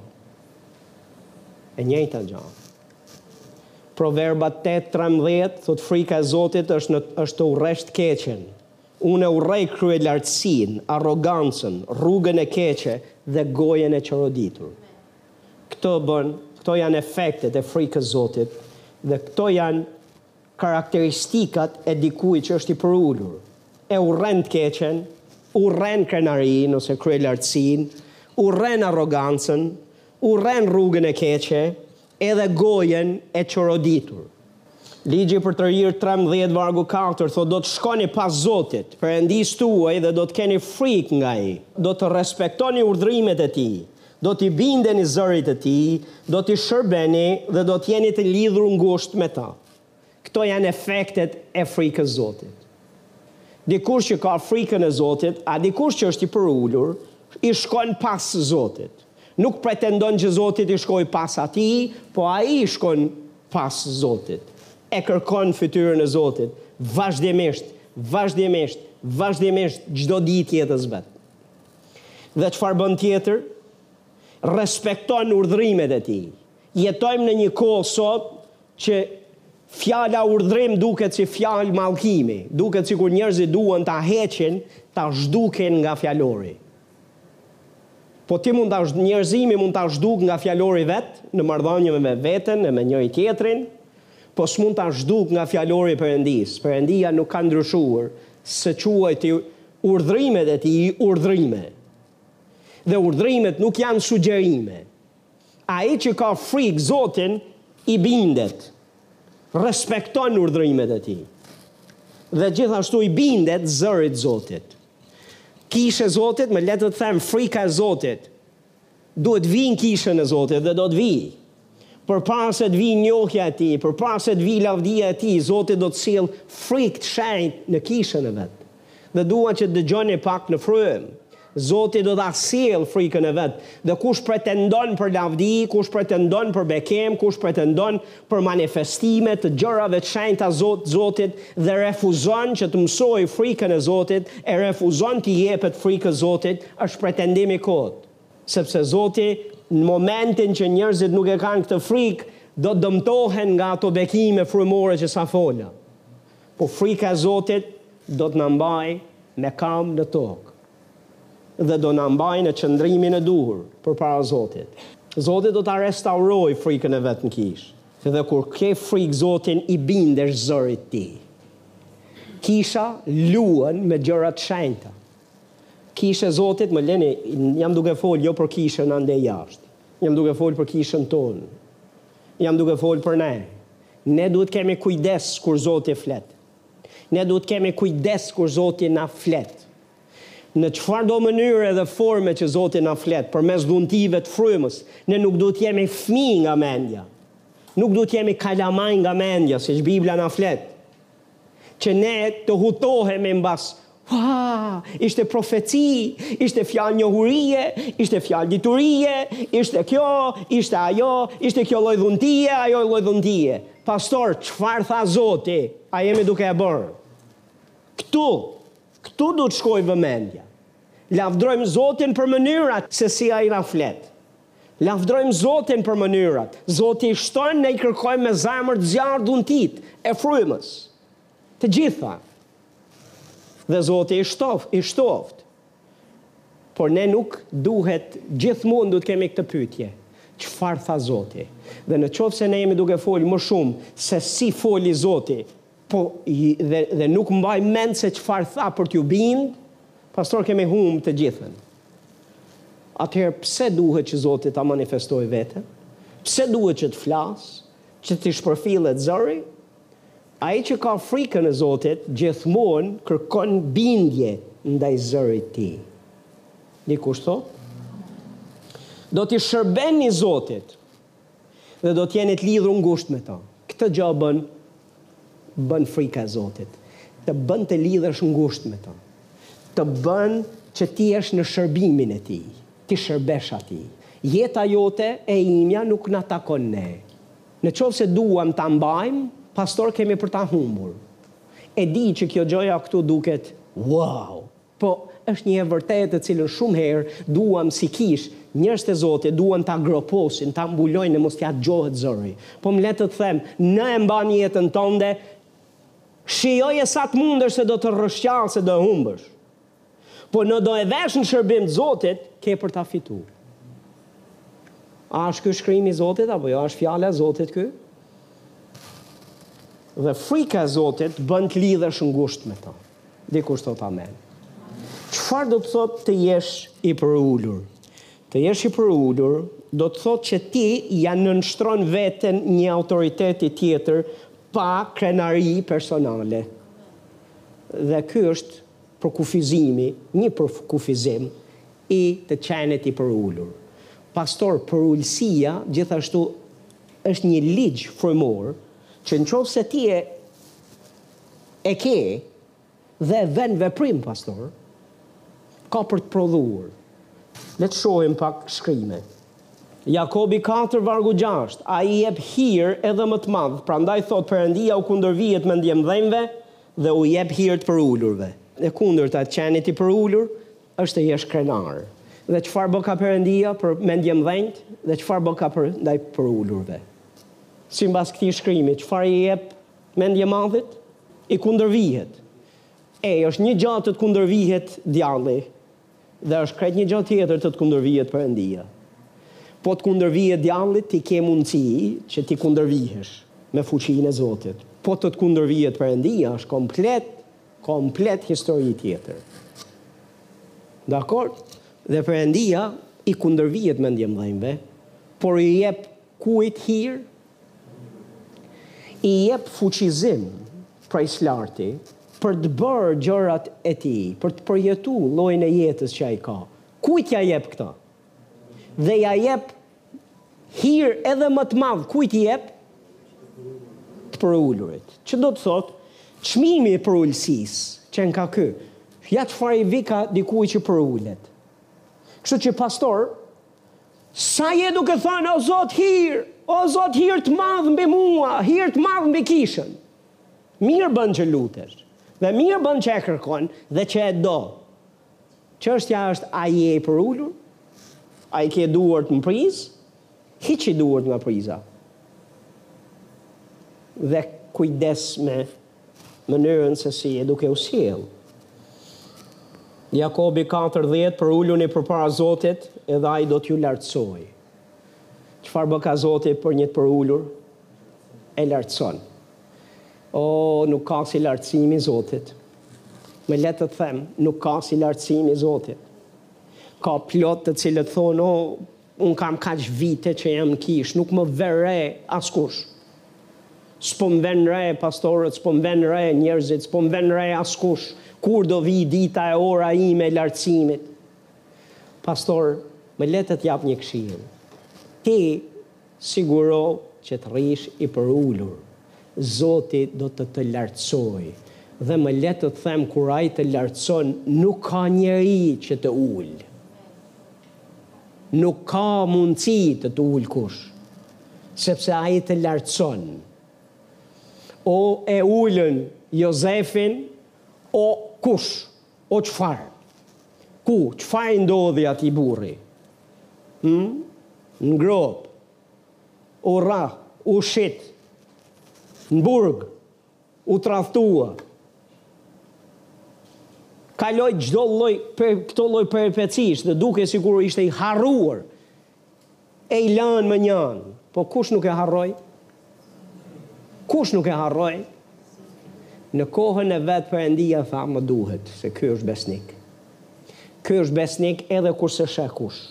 E njëjta gjë. Proverba 8:13 thotë frika e Zotit është në, është të urresh të keqen. Unë e urrej kryelartësinë, arrogancën, rrugën e keqe dhe gojën e çoroditur. Këto bën, këto janë efektet e frikës së Zotit dhe këto janë Karakteristikat e dikujt që është i përulur, e urren të keqen, urren krenarinë ose kryelartësinë, urren arrogancën, urren rrugën e keqe, edhe gojën e çoroditur. Ligji i Përtërirë trembëdhjetë vargu katër thotë do të shkoni pas Zotit, Perëndisë tuaj dhe do të keni frikë nga ai. Do të respektoni urdhërimet e tij, Do t'i bindeni zërit të tij, do t'i shërbeni dhe do të jeni të lidhur ngushtë me të. Këto janë efektet e frikës Zotit. Dikush që ka frikën e Zotit, a dikush që është i përulur, i shkon pas Zotit. Nuk pretendon që Zoti t'i shkojë pas atij, po ai i shkon pas Zotit. E kërkon fytyrën e Zotit vazhdimisht, vazhdimisht, vazhdimisht çdo ditë jetës vet. Dhe çfarë bën tjetër? Respekton urdhërimet e tij. Jetojmë në një kohë sot që fjala urdhërim duket si fjalë mallkimi, duket sikur njerëzit duan ta heqin, ta zhdukin nga fjalori. Po ti mund ta njerëzimi mund ta zhduk nga fjalori vet, në marrëdhënie me veten e me njëri tjetrin, po s'mund ta zhduk nga fjalori i Perëndisë. Perëndia nuk ka ndryshuar, s'e quajti Urdhërimet e tij urdhërime dhe urdhërimet nuk janë sugjerime. Ai që ka frikë Zotin i bindet, respekton urdhërimet e tij dhe gjithashtu i bindet zërit Zotit. Kishë e Zotit, më lejo të them frika e Zotit, Duhet të vijë në Kishën e Zotit dhe do të vijë. Përpara se të vijë njohja e Tij, përpara se të vijë lavdia e Tij, Zoti do të sjellë frikë të shenjtë në Kishën e Vet. Dhe dua që të dëgjoni pak në frymë. Zoti do ta sjellë frikën e Vet. Dhe kush pretendon për lavdi, kush pretendon për bekim, kush pretendon për manifestime të gjërave të shenjta Zot Zotit dhe refuzon që të mësojë frikën e Zotit e refuzon t'i jepet frikës Zotit është pretendim i kotë sepse Zoti në momentin që njerëzit nuk e kanë këtë frikë do të dëmtohen nga ato bekime frymore që sa fola po frika e Zotit do të na mbajë me kam në tokë. dhe do na mbajë në qëndrimin e duhur përpara Zotit. Zoti do ta restaurojë frikën e vet në kishë. Dhe kur ke frikë Zotin i bindesh zërit të tij. Kisha luan me gjëra të shenjta. Kishë e Zotit, më leni, jam duke fol jo për kishën andej jashtë. Jam duke fol për kishën tonë. Jam duke fol për ne. Ne duhet të kemi kujdes kur Zoti flet. Ne duhet të kemi kujdes kur Zoti na flet. Në çfarëdo mënyre dhe forme që Zoti na flet, përmes dhuntive të frymës, ne nuk duhet të jemi fëmijë nga mendja. Nuk duhet të jemi kalamaj nga mendja, siç Bibla na flet, që ne të hutohemi mbas Haa, ishte profeci, ishte fjalë njohurie, ishte fjalë diturie, ishte kjo, ishte ajo, ishte kjo lloj dhuntie, ajo lloj dhuntie. Pastor, çfarë tha Zoti? A jemi duke e bërë? Këtu, këtu do të shkojë vëmendja. Lavdrojmë Zotin për mënyrat se si ai na flet. Lavdrojmë Zotin për mënyrat. Zoti i shton, ne i kërkojmë me zemër të zjarrtë dhuntitë e frymës. Të gjitha. Dhe Zoti i shtoftë, i shtoftë. Por ne nuk duhet gjithmonë duhet kemi këtë pyetje. Çfarë tha Zoti? Dhe në qoftë se ne jemi duke folë më shumë se si foli Zoti, po dhe, dhe nuk mbajmë mend se çfarë tha për t'ju bind, pastor kemi humb të gjithën. Atëherë pse duhet që Zoti ta manifestojë veten? Pse duhet që të flasë, që t'i shpërfillet zëri? Ai që ka frikën e Zotit gjithmonë kërkon bindje ndaj zërit të tij. Dikush thotë, Do t'i shërbeni Zotit dhe do të jeni të lidhur ngushtë me të. Këtë gjë bën bën frika e Zotit, të bën të lidhesh ngushtë me të. Të bën që ti të jesh në shërbimin e tij, t'i shërbesh atij. Jeta jote e imja nuk na takon ne. Në qoftë se duam ta mbajmë, pastor kemi për ta humbur. E di që kjo gjëja këtu duket wow! Po është një e vërtetë të cilën shumë herë duam si kishë, njerëzit e Zotit duan ta groposin, ta mbulojnë e mos t'ia dëgjohet zëri. Po më lër të të them, në e mban jetën tënde, shijoje sa të mundesh se do të rrëshqash e do e humbësh. Po në do e vesh në shërbim të Zotit, ke për ta fitu. A është ky shkrimi i Zotit apo jo? A është fjala e Zotit ky? Dhe frika e Zotit të bën të lidhesh ngushtë me të. Dikush thotë amen. Çfarë do të thotë të jesh i përulur? Të jesh i përulur do të thotë që ti ja nënshtron veten një autoriteti tjetër pa krenari personale. Dhe ky është Përkufizimi, një përkufizim i të qenit i përulur. Pastor, përulësia gjithashtu është një ligj frymor që në qoftë se ti e e ke dhe e vë në veprim pastor, ka për të prodhuar. Le të shohim pak shkrime. Jakobi katër vargu gjashtë, Ai jep hir edhe më të madh, prandaj thotë, Perëndia u kundërvihet mendjemëdhenjve, dhe u jep hir të përulurve. E kundërta e të qenit i përulur është të jesh krenar. Dhe çfarë bëka Perëndia për mendjemëdhenjtë dhe çfarë bëka ndaj të përulurve? Simbas këtij shkrimi, çfarë i jep mendjemadhit? I kundërvihet. Ej, është një gjë të të kundërvihet djalli, Dhe është krejt një gjë tjetër të të kundërvihet Perëndia. Po t'u kundërvihet djalli, ti ke mundësi që t'i kundërvihesh me fuqinë e Zotit. Po të të kundërvihet Perëndia, është komplet, komplet histori tjetër. Dakord? Dhe Perëndia i kundërvihet mendjemëdhenjve, por i jep Kujt hir i jep fuqizim prej së larti për të bërë gjërat e tij, për të përjetu llojin e jetës që ai ka? Kujt ia jep këtë? Dhe ia jep hir edhe më të madh kujt i jep? Të përulurit. Që do të thotë, çmimi i përulësisë qenka ky. Ja çfarë i vika dikujt që përulet. Kështu që pastor, Sa je duke thënë o Zot hir, o Zot hir të madh mbi mua, hir të madh mbi kishën. Mirë bën që lutesh dhe mirë bën që e kërkon dhe që e do. Çështja është a je i përulur? A i ke duart në prizë? Hiqi duart nga priza dhe kujdes me mënyrën se si je duke u sjellë. Jakobi 4:10 Përuluni përpara Zotit edhe ai do t'ju lartësojë. Çfarë bëka Zoti për një të përulur? E lartëson. O, nuk ka si lartësimi i Zotit. Më le të të them, nuk ka si lartësimi i Zotit. Ka plot të cilët thonë, o, Unë kam kaq vite që jam në kishë, nuk më vë re askush. S'po më venë re pastorët, s'po më venë re njerëzit, s'po më venë re askush. Kur do vijë dita e ora ime e lartësimit? Pastor, më le të të jap një këshillë. Ti sigurohu që të rrish i përulur. Zoti do të të lartësojë. Dhe më le të të them kur Ai të lartëson, nuk ka njeri që të të ulë. Nuk ka mundësi të të ulë kush, sepse Ai të lartëson. O e ulën Jozefin, o kush, o çfarë? Ku, çfarë i ndodhi atij burri? Hm? Në gropë. U rrah, u shit. Në burg. U tradhtua. Kaloi çdo lloj pe, këto lloj peripecish dhe dukej sikur ishte i harruar e i lënë mënjanë. Po kush nuk e harroi? Kush nuk e harroi? Në kohën e vet Perëndia tha më duhet, se ky është besnik. Ky është besnik edhe kur s'e sheh kush.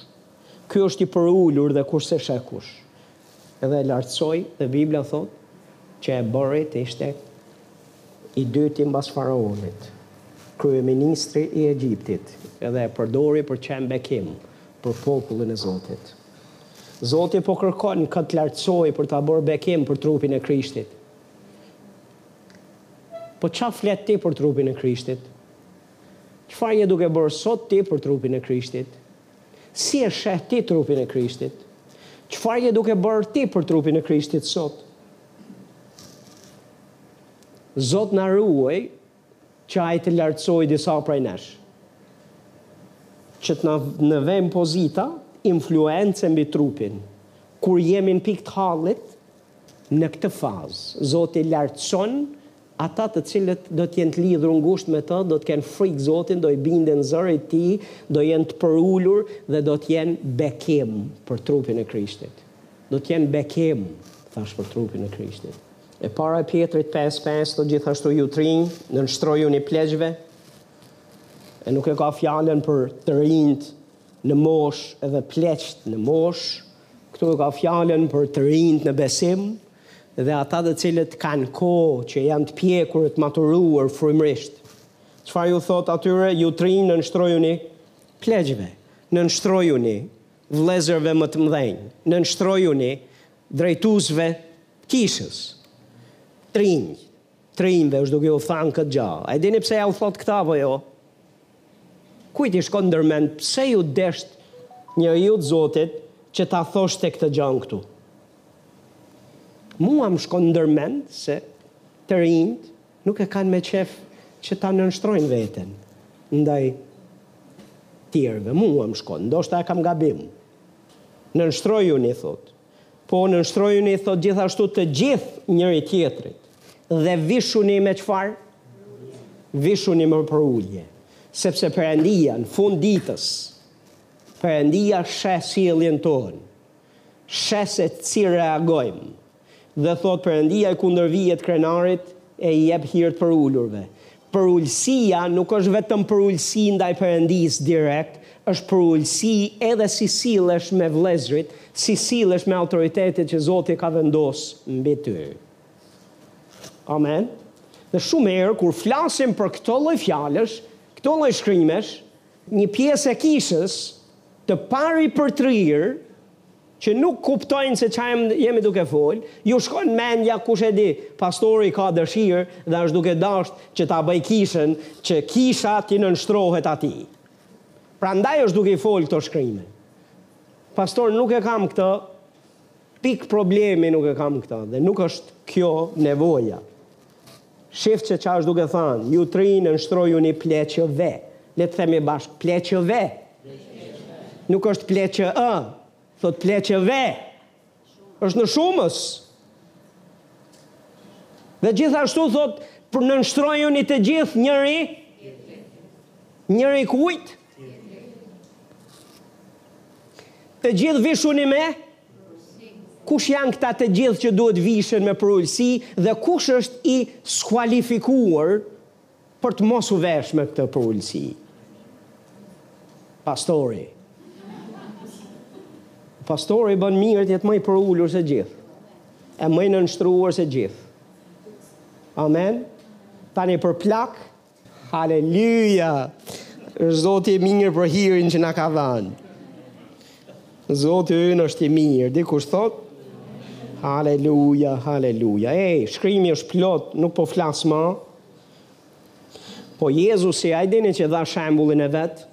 Ky është i përulur dhe kur s'e sheh kush edhe e lartësoi dhe Bibla thotë që e bëri të ishte i dyti mbas faraonit, kryeministri i Egjiptit edhe e përdori për t'qenë bekim për popullin e Zotit. Zoti po kërkon kë të lartësojë për ta bërë bekim për trupin e Krishtit. Po ça flet ti për trupin e Krishtit? Çfarë je duke bërë sot ti për trupin e Krishtit? Si e sheh ti trupin e Krishtit? Çfarë je duke bërë ti për trupin e Krishtit sot? Zot na ruaj që ai të lartësojë disa prej nesh. Që të na vënë në pozita influence mbi trupin. Kur jemi në pikë të hallit, Në këtë fazë, Zoti lartëson ata të cilët do të jenë të lidhur ngushtë me të, do të kenë frikë Zotin, do i binden zërit të Tij, do jenë të përulur dhe do të jenë bekim për trupin e Krishtit. Do të jenë bekim, thashë për trupin e Krishtit. E para e Pjetrit pesë pesë thotë gjithashtu ju të rinj, nënshtrojuni pleqve. E nuk e ka fjalën për të rinjtë në moshë edhe pleqtë në moshë, Këtu e ka fjalën për të rinjtë në besim dhe ata të cilët kanë kohë që janë të pjekur e të maturuar frymërisht. Çfarë ju thotë atyre, ju të rinj, nënshtrojuni pleqve, nënshtrojuni vëllezërve më të mëdhenj, nënshtrojuni drejtuesve të kishës. Të rinj, të rinjve është duke ju thanë këtë gja. A e dini pse jau thotë këtë apo jo? Kujt i shkon ndërmend pse ju desht njeriut zotit që ta thoshte këtë gjan këtu. Mua më shkon ndërmend se të rinjtë nuk e kanë me qejf që ta nënshtrojnë veten ndaj tjerëve. Mua më shkon, ndoshta e kam gabim. Nënshtrojuni thotë. Po nënshtrojuni thotë gjithashtu të gjithë njëri tjetrit dhe vishuni me çfarë? Vishuni me përulje, sepse Perëndia në fund ditës, Perëndia sheh sjelljen tonë, sheh se si reagojmë dhe thotë Perëndia i kundërvihet krenarit e i jep hir të përulurve. Përulësia nuk është vetëm përulësi ndaj Perëndisë direkt, është përulësi edhe si sillesh me vëllezërit, si sillesh me autoritetet që Zoti ka vendos mbi ty. Amen. Dhe shumë herë kur flasim për këto lloj fjalësh, këto lloj shkrimesh, Një pjesë e kishës të paripërtrirë që nuk kuptojnë se ça jemi duke fol, ju shkon mendja kush e di, pastori ka dëshirë dhe është duke dashtë që ta bëjë kishën që kisha t'i nënshtrohet atij. Prandaj është duke i fol këto shkrime. Pastor nuk e kam këtë pikë problemi nuk e kam këtë dhe nuk është kjo nevoja. Shifni se ça është duke thanë, ju të rinj nënshtrojuni pleqëve. Le të themi bashkë, pleqëve! Nuk është pleq ë, thotë pleqëve! Është në shumës. Dhe gjithashtu thotë, nënshtrojuni të gjithë njëri, njëri kujt. Të gjithë vishuni me? Kush janë këta të gjithë që duhet vishen me përulësi dhe kush është i skualifikuar për të mos u vesh me këtë përulësi? Pastori. Pastori bën mirë të jetë më i përulur se gjithë. E më i nënshtruar se gjithë. Amen. Tani për plak Hallelujah! Është Zoti i mirë për hirin që na ka dhënë. Zoti ynë është i mirë. Dikush thotë? Hallelujah, hallelujah. Ej, shkrimi është plot, nuk po flas më. Po Jezusi, a e dini që dha shembullin e vet,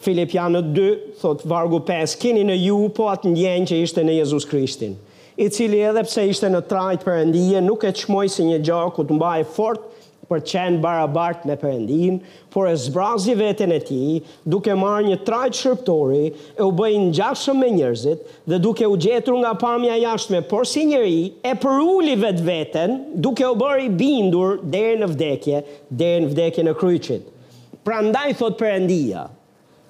Filipianët dy, thotë vargu pesë, keni në ju po atë ndjenjë që ishte në Jezus Krishtin, i cili edhe pse ishte në trajtë Perëndie, nuk e çmoi si një gjë ku të mbahej fort për të qenë barabartë me Perëndinë, por e zbrazi veten e tij, duke marrë një trajtë shërbëtori e u bë i ngjashëm me njerëzit, dhe duke u gjetur nga pamja e jashtme, porsi njeri, e përuli vetveten, duke u bërë i bindur deri në vdekje, deri në vdekjen e kryqit. Prandaj thotë Perëndia,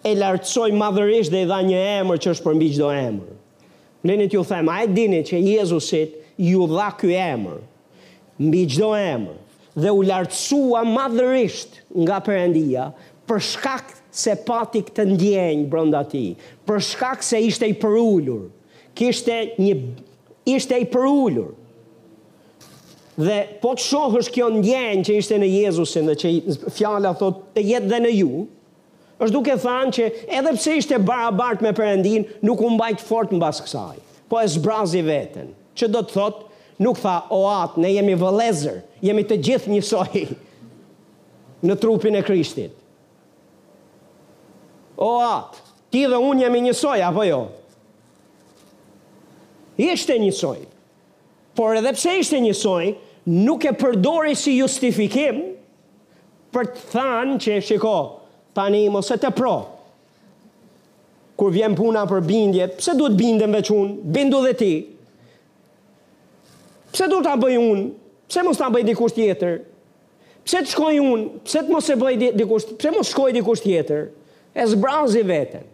E lartësoi madhërisht dhe i dha një emër që është përmbi çdo emër. Më lini t'ju them, a e dini që Jezusit iu dha ky emër, mbi çdo emër, dhe u lartësua madhërisht nga Perëndia për shkak se pati këtë ndjenjë brenda tij, për shkak se ishte i përulur, kishte një ishte i përulur. Dhe po të shohësh kjo ndjenjë që ishte në Jezusin dhe që fjala thotë të jetë dhe në ju, është duke thënë që edhe pse ishte barabartë me Perëndinë, nuk u mbajt fort mbas kësaj. Po e zbrazi veten. Që do të thotë, nuk tha, o atë, ne jemi vëllezër, jemi të gjithë njësoj në trupin e Krishtit. O atë, ti dhe unë jemi njësoj, apo jo? Ishte njësoj. Por edhe pse ishte njësoj, nuk e përdori si justifikim për të thënë që shiko, tani mos e tepro. Kur vjen puna për bindje, pse duhet bindem veç unë, bindu dhe ti. Pse duhet ta bëj unë, pse mos ta bëj dikush tjetër. Pse të shkoj unë, pse të mos e bëj dikush, pse mos shkoj dikush tjetër. E zbrazi veten.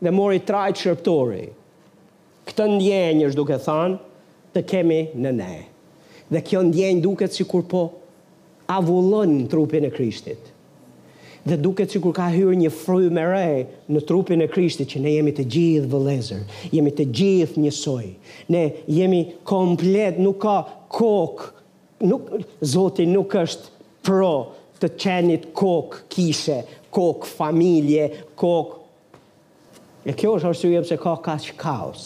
Dhe mori trajtë shërbëtori. Këtë ndjenjë është duke thënë të kemi në ne. Dhe kjo ndjenjë duket sikur po avullon në trupin e Krishtit. Dhe duket sikur ka hyrë një frymë e re në trupin e Krishtit që ne jemi të gjithë vëllezër, jemi të gjithë njësoj. Ne jemi komplet, nuk ka kokë Nuk zoti nuk është pro të qenit kokë kishe, kokë familje, kokë E kjo është arsye pse ka kaq kaos.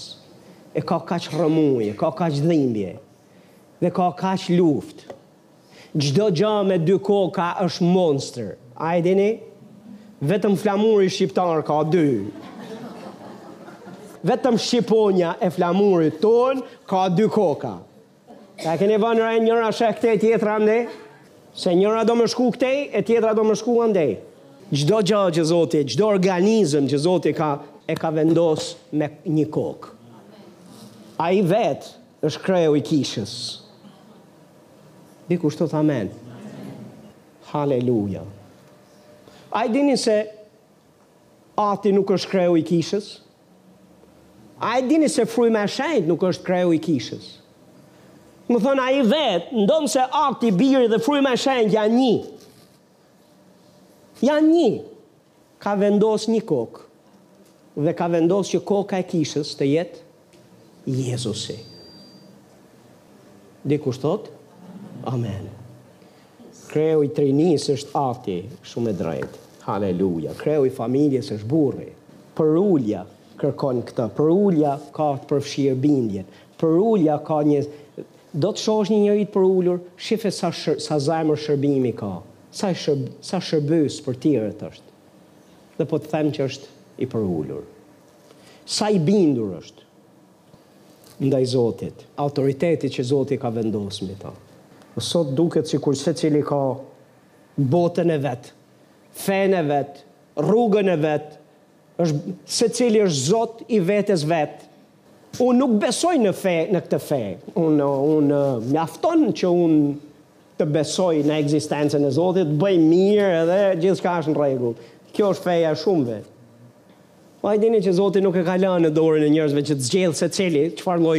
E ka kaq rrëmujë, ka kaq dhimbje. Dhe ka kaq luftë. Çdo gjë me dy koka është monstër. A e dini? Vetëm flamuri shqiptar ka dy. Vetëm shqiponja e flamurit tonë ka dy koka. A e keni vënë re njëra sheh këtej e tjetra andej, se njëra do me shku këtej e tjetra do me shku andej. Çdo gjë që Zoti, çdo organizëm që Zoti ka e ka vendos me një kokë. Ai vetë është kreu i kishës. Dikush thotë amen. Haleluja. A e dini se ati nuk është kreu i kishës? A e dini se fryma e shenjtë nuk është kreu i kishës? Me thënë ai vetë, ndonëse ati, biri dhe fryma e shenjtë janë një. Janë një. Ka vendos një kokë. Dhe ka vendos që koka e kishës të jetë Jezusi. Dikush thotë, amen. Kreu i trinisë është ati, shumë e drejtë. Haleluja. Kreu i familjes është burri. Përulja kërkon këtë. Përulja ka të përfshirë bindjen. Përulja ka një Do të shohësh një njeri të përulur, shife sa shër, sa zemër shërbimi ka. Sa i shërb, sa shërbyes për tjerët është. Dhe po të them që është i përulur. Sa i bindur është. ndaj Zotit, autoritetit që Zoti i ka vendosë mbi ta. Sot duket sikur secili ka botën e vet, fenë e vet, rrugën e vet, është secili është Zot i vetes vet. Unë nuk besoj në fe, në këtë fe. Unë unë mjafton që unë të besoj në ekzistencën e Zotit, të bëj mirë edhe gjithçka është në rregull. Kjo është feja e shumëve. A e dini që Zoti nuk e ka lanë në dorën e njerëzve që të zgjedhë secili çfarë lloj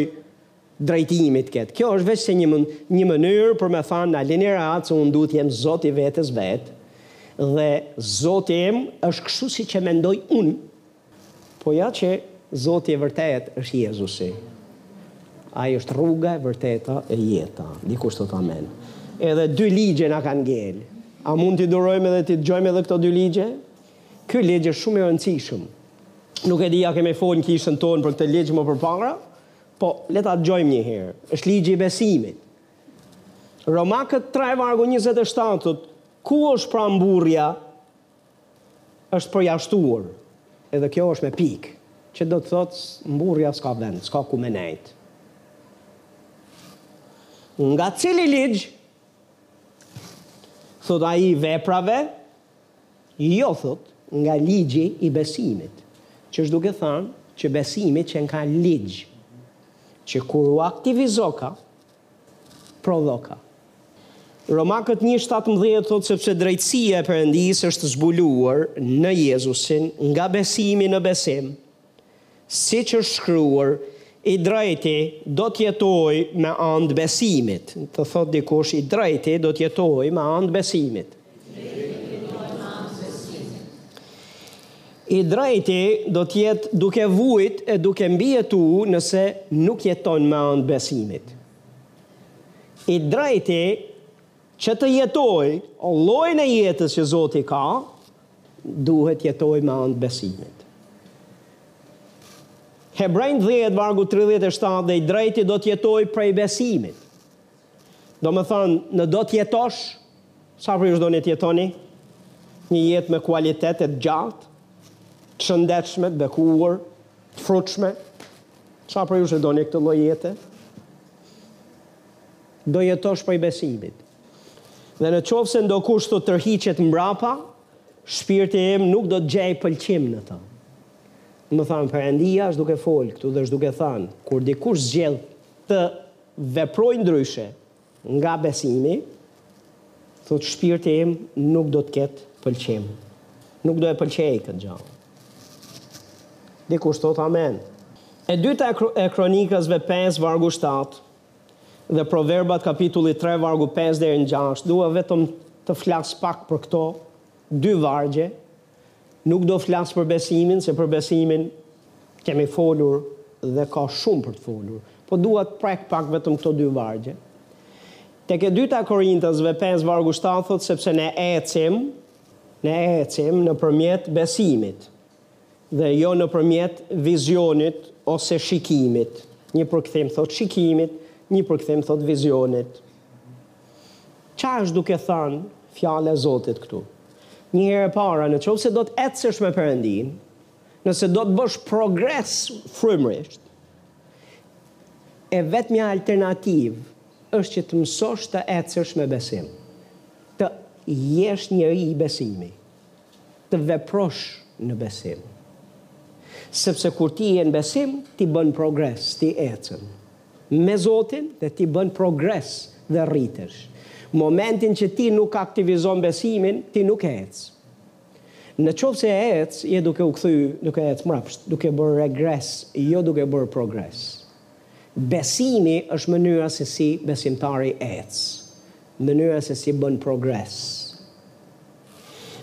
drejtimi të ketë. Kjo është veçse një një mënyrë për me thanë na lini rahat se unë du të jem Zot i vetes vet dhe Zoti im është kështu siç e mendoj unë. Po ja që Zoti i vërtetë është Jezusi. Ai është rruga e vërteta e jeta. Dikush thotë amen. Edhe dy ligje na kanë ngel. A mund t'i durojmë edhe t'i dëgjojmë edhe këto dy ligje? Ky ligj është shumë i rëndësishëm. Nuk e di a kemi folë në kishën tonë për këtë ligj më përpara, po le ta dëgjojmë një herë. Është ligji i besimit. Romakët 3 vargu 27, ku është pra mburrja, është përjashtuar. Edhe kjo është me pikë, që do të thotë mburrja s'ka vend, s'ka ku me nejt. Nga cili ligj? Thotë ai i veprave, Jo, thotë, nga ligji i besimit, që është duke thanë që besimi qenka ligj, që kur u aktivizoka, prodhoka. Romakët një shtatëmbëdhjetë thotë sepse drejtësia e Perëndisë është zbuluar në Jezusin nga besimi në besim, Siç është shkruar, i drejti do të jetojë me anë të besimit. Të thotë dikush, i drejti do të jetojë me anë të besimit. I drejti do të jetë duke vujt e duke mbijetu nëse nuk jeton me anë të besimit. I drejti që të jetojë llojin e jetës që Zoti ka, Duhet të jetojë me anë të besimit. Hebrenjve dhjetë, vargu tridhjetë e shtatë, dhe i drejti do të jetojë prej besimit. Domethënë, në do të jetosh, sa prej jush doni të jetoni, një jetë me kualitet e të gjatë, të shëndetshme, të bekuar, të frutshme, sa prej jush e doni këtë lloj jete, do jetosh prej besimit. Dhe në qoftë se ndokush, thotë, tërhiqet mbrapa, shpirti im nuk do të gjejë pëlqim në të. Me thanë, Perëndia është duke folë këtu dhe është duke thanë, kur dikush zgjedh të veprojë ndryshe nga besimi, thotë shpirti im nuk do të ketë pëlqim. Nuk do e pëlqejë këtë gjë. Dikush thotë amen. E dyta e Kronikasve 5 vargu 7 dhe Proverbat kapitulli tre vargu pesë deri në gjashtë, dua vetëm të flas pak për këto dy vargje, nuk do flas për besimin, se për besimin kemi folur dhe ka shumë për të folur, po dua të prek pak vetëm këto dy vargje. Tek e dyta Korintasve pesë vargu shtatë thotë sepse ne ecim, ne ecim nëpërmjet besimit. dhe jo nëpërmjet vizionit ose shikimit. Një përkthim thotë shikimit, një përkthim thotë vizionit. Ça është duke thënë Fjala e Zotit këtu? Një herë e para, në qoftë se do të ecësh me Perëndinë, nëse do të bësh progres frymërisht, e vetmja alternativë është që të mësosh të ecësh me besim. Të jesh njeri i besimit. të veprosh në besim. Sepse kur ti je në besim, ti bën progres, ti ecën me Zotin dhe ti bën progres dhe rritesh. Momentin që ti nuk aktivizon besimin, ti nuk ec. Në qoftë se ec, je duke u kthy, duke ec mrapsht, duke bërë regres, jo duke bërë progres. Besimi është mënyra se si besimtari ec, mënyra se si bën progres.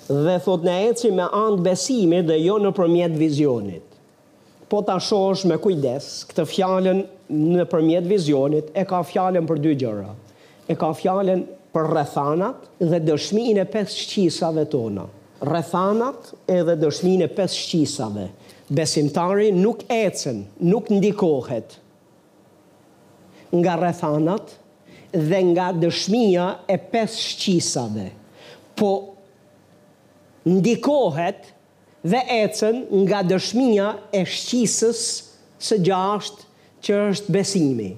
Dhe thotë ne ecim me anë të besimit dhe jo nëpërmjet vizionit. Po ta shohësh me kujdes, këtë fjalën nëpërmjet vizionit e ka fjalën për dy gjëra. E ka fjalën për rrethanat dhe dëshminë e pesë shqisave tona. Rrethanat edhe dëshminë e pesë shqisave, besimtari nuk ecën, nuk ndikohet nga rrethanat dhe nga dëshmia e pesë shqisave, po ndikohet dhe ecën nga dëshmia e shqisës së gjashtë Që është besimi.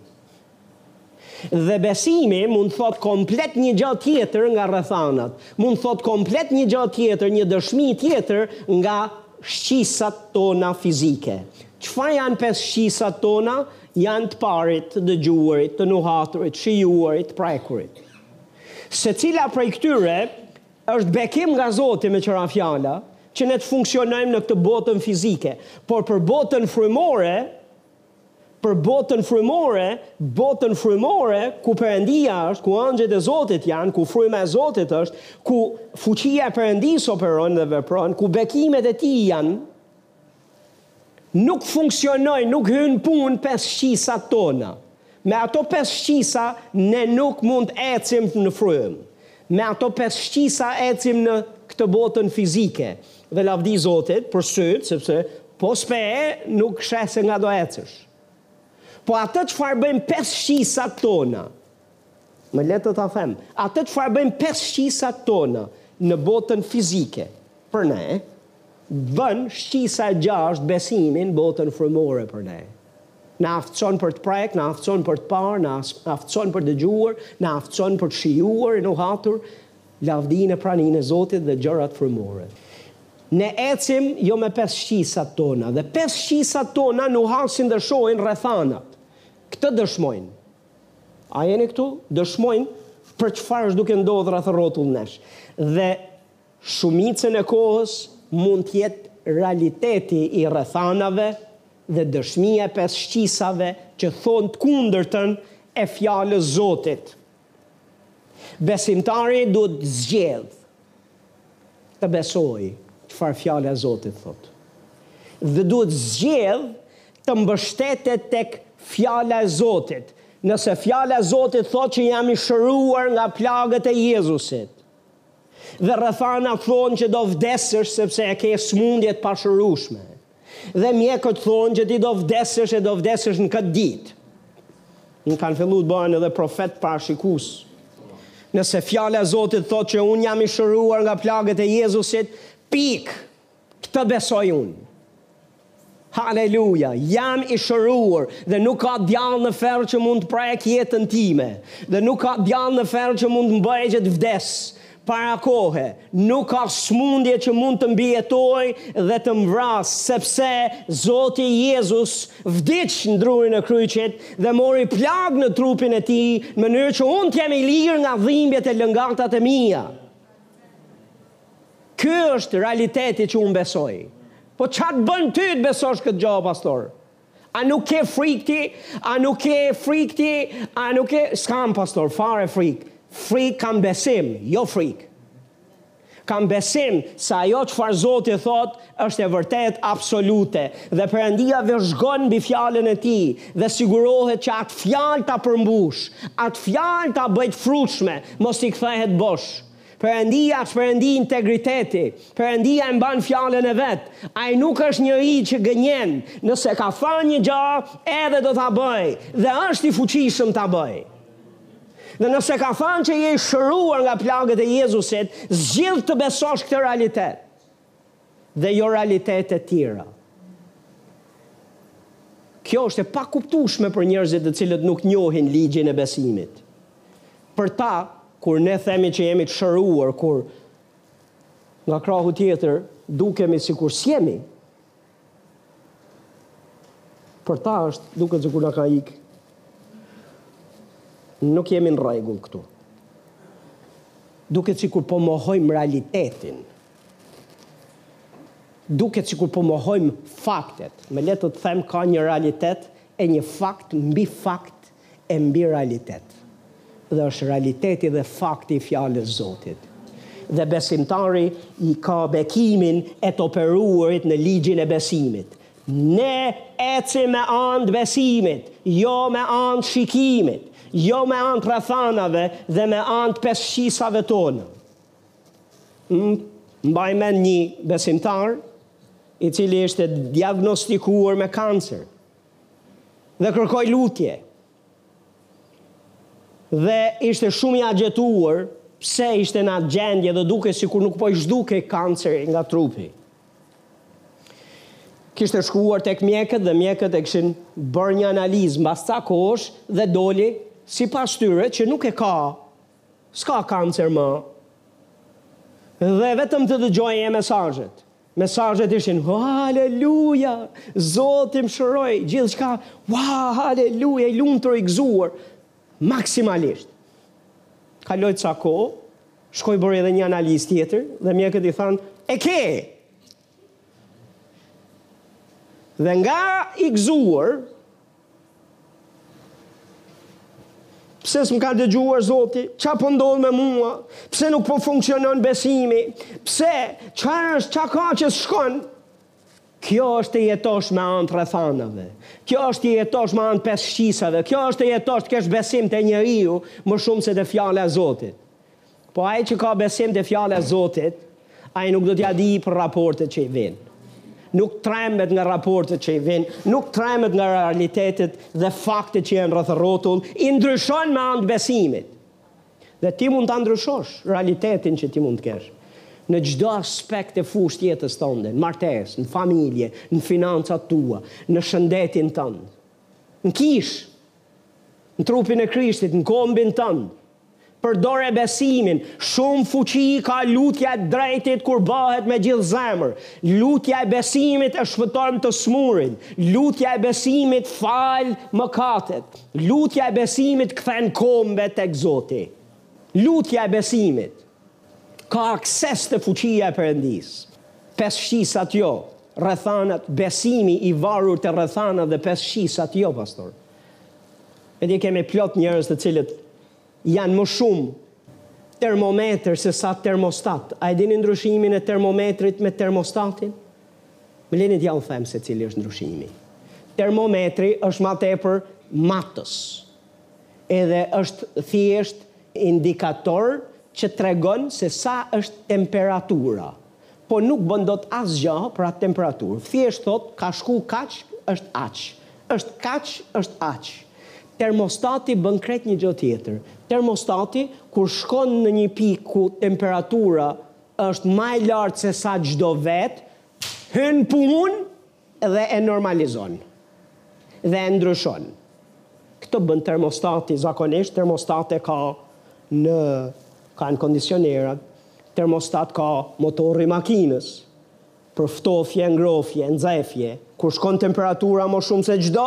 Dhe besimi mund të thotë komplet një gjë tjetër nga rrethanat. Mund të thotë komplet një gjë tjetër, një dëshmi tjetër nga shqisat tona fizike. Çfarë janë pesë shqisat tona? Janë të parit, të dëgjuarit, të nuhaturit, shijuarit, prekurit. Secila prej këtyre Është bekim nga Zoti, me që ra fjala, që ne të funksionojmë në këtë botën fizike, por për botën frymore, për botën frymore, botën frymore, ku Perëndia është, ku engjëjt e Zotit janë, ku fryma e Zotit është, ku fuqia e Perëndisë operon dhe vepron, ku bekimet e Tij janë, Nuk funksionojnë, nuk hyjnë në punë pesë shqisat tona. Me ato pesë shqisa ne nuk mund të ecim në frymë. Me ato pesë shqisa ecim në këtë botën fizike. Dhe lavdi Zotit për sytë, sepse po s'pe e, nuk sheh se nga do ecësh. Po atë çfarë bëjnë pesë shqisat tona, Më le të ta them, atë çfarë bëjnë pesë shqisat tona në botën fizike për ne, bën shqisa e gjashtë besimi në botën frymore për ne. Na aftëson për të prek, na aftëson për të parë, na aftëson për të dëgjuar, na aftëson për të shijuar e nuhatur lavdinë e praninë e Zotit dhe gjërat frymore. Ne ecim jo me pesë shqisat tona dhe pesë shqisat tona nuhasin dhe shohin rrethanat. Këtë dëshmojnë. A jeni këtu? Dëshmojnë për çfarë është duke ndodhur rreth e rrotull nesh. Dhe shumicën e kohës mund të jetë realiteti i rrethanave dhe dëshmia e pesë shqisave që thonë të kundërtën e fjalës Zotit. Besimtari duhet zgjedhë. Të besojë çfarë fjala e Zotit thotë. Dhe duhet zgjedhë të mbështetet tek fjala e Zotit. Nëse fjala e Zotit thotë që jam i shëruar nga plagët e Jezusit, dhe rrethanat thonë që do vdesësh sepse e ke sëmundje të pashërueshme, Dhe mjekët thonë që ti do vdesësh e do vdesësh në këtë ditë. Na kanë fillu të bëhen edhe profetë parashikues. Nëse fjala e Zotit thot që unë jam i shëruar nga plagët e Jezusit, pikë, këtë besoj unë. Haleluja, jam i shëruar dhe nuk ka djall në ferr që mund të prekë jetën time dhe nuk ka djall në ferr që mund të më bëjë që të vdes Para kohe, nuk ka sëmundje që mund të mbijetojë dhe të më vrasë, sepse Zoti Jezus vdiq në drurin e kryqit dhe mori plagë në trupin e tij, në mënyrë që unë të jem i lirë nga dhimbjet e lëngatat e mia. Ky është realiteti që unë besoj. Po ça të bën ty të besosh këtë gjë, o pastor? A nuk ke frikë ti? A nuk ke frikë ti? A nuk ke... S'kam, pastor, fare frikë. Frikë kam besim, jo frikë. Kam besim se ajo çfarë Zoti thotë është e vërtetë absolute dhe Perëndia vëzhgon mbi fjalën e tij dhe sigurohet që atë fjalë ta përmbushë, atë fjalë ta bëjë të frutshme, mos t'i kthehet bosh. Perëndia është Perëndi integriteti. Perëndia e mban fjalën e vet. Ai nuk është njeri që gënjen. Nëse ka thënë një gjë, edhe do ta bëjë dhe është i fuqishëm ta bëjë. Dhe nëse ka thënë që je i shëruar nga plagët e Jezusit, zgjidh të besosh këtë realitet. Dhe jo realitete tjera. Kjo është e pakuptueshme për njerëzit të cilët nuk njohin ligjin e besimit. Për ta, kur ne themi që jemi të shëruar, kur nga krahu tjetër dukemi sikur s'jemi, për ta është duket sikur na ka ikë. Nuk jemi në rregull këtu. Duket sikur po mohojmë realitetin. Duket sikur po mohojmë faktet. Më le të të them ka një realitet e një fakt mbi fakt e mbi realitet. Dhe është realiteti dhe fakti i fjalës Zotit. Dhe besimtari i ka bekimin e të operuarit në ligjin e besimit. Ne ecim me anë të besimit, jo me anë të shikimit, jo me anë të rrethanave dhe me anë të pesë shqisave tona. Mbaj mend një besimtar i cili ishte diagnostikuar me kancer dhe kërkoi lutje dhe ishte shumë i agjituar pse ishte në atë gjendje dhe dukej sikur nuk po i zhdukej kanceri nga trupi. Kishte shkuar tek mjekët dhe mjekët e kishin bërë një analizë mbas ca kohësh dhe doli sipas tyre që nuk e ka S'ka kancer më. Dhe vetëm të dëgjoje mesazhet. Mesazhet ishin Haleluja! Zoti më shëroi! Gjithçka, ua, haleluja, i lumtur, i gëzuar. Maksimalisht. Kaloi ca kohë, shkoi bëri edhe një analizë tjetër dhe mjekët i thanë, "E ke!" Dhe nga i gëzuar, Pse s'më ka dëgjuar Zoti? Ça po ndodh me mua? Pse nuk po funksionon besimi? Pse? Ça është? Ça ka që s'shkon? Kjo është të jetosh me anë të rrethanave. Kjo është të jetosh me anë të pesë shqisave. Kjo është të jetosh të kesh besim te njeriu më shumë se te fjala e Zotit. Po ai që ka besim te fjala e Zotit, ai nuk do t'ia dijë për raportet që i vijnë. Nuk trembet nga raportet që i vijnë, nuk trembet nga realitetet dhe faktet që janë rreth e rrotull, i ndryshon me anë të besimit. Dhe ti mund ta ndryshosh realitetin që ti mund të kesh në çdo aspekt e fushë të jetës tënde, në martesë, në familje, në financat tua, në shëndetin tënd, në kishë. Në trupin e Krishtit, në kombin tënd. Përdore besimin, shumë fuqi ka lutja e drejtit kur bëhet me gjithë zemër. Lutja e besimit e shpëton të smurin. Lutja e besimit fal mëkatet. Lutja e besimit kthen kombet tek Zoti. Lutja e besimit. Ka akses te fuqia e perëndisë. Pesë shqisat jo, rrethanat, besimi i varur te rrethanat dhe pesë shqisat jo pastor. E di kemi plot njerëz të cilët janë më shumë termometër se sa termostat. A e dini ndryshimin e termometrit me termostatin? Më lini t'jau them se cili është ndryshimi. Termometri është ma tepër matës. edhe është thjesht indikator që tregon se sa është temperatura, po nuk bën dot asgjë për atë temperaturë, thjesht thotë ka shku kaq është aq, është kaq është aq. Termostati bën krejt një gjë tjetër, termostati kur shkon në një pikë ku temperatura është ma e lartë se sa ç'do vetë, hyn punë, Dhe e normalizon. Dhe e ndryshon. Këtë bën termostati, zakonisht termostate ka në kanë kondicionerat, termostat ka motori i makinës, për ftofje, ngrofje, nxefje, kur shkon temperatura më shumë se ç'do,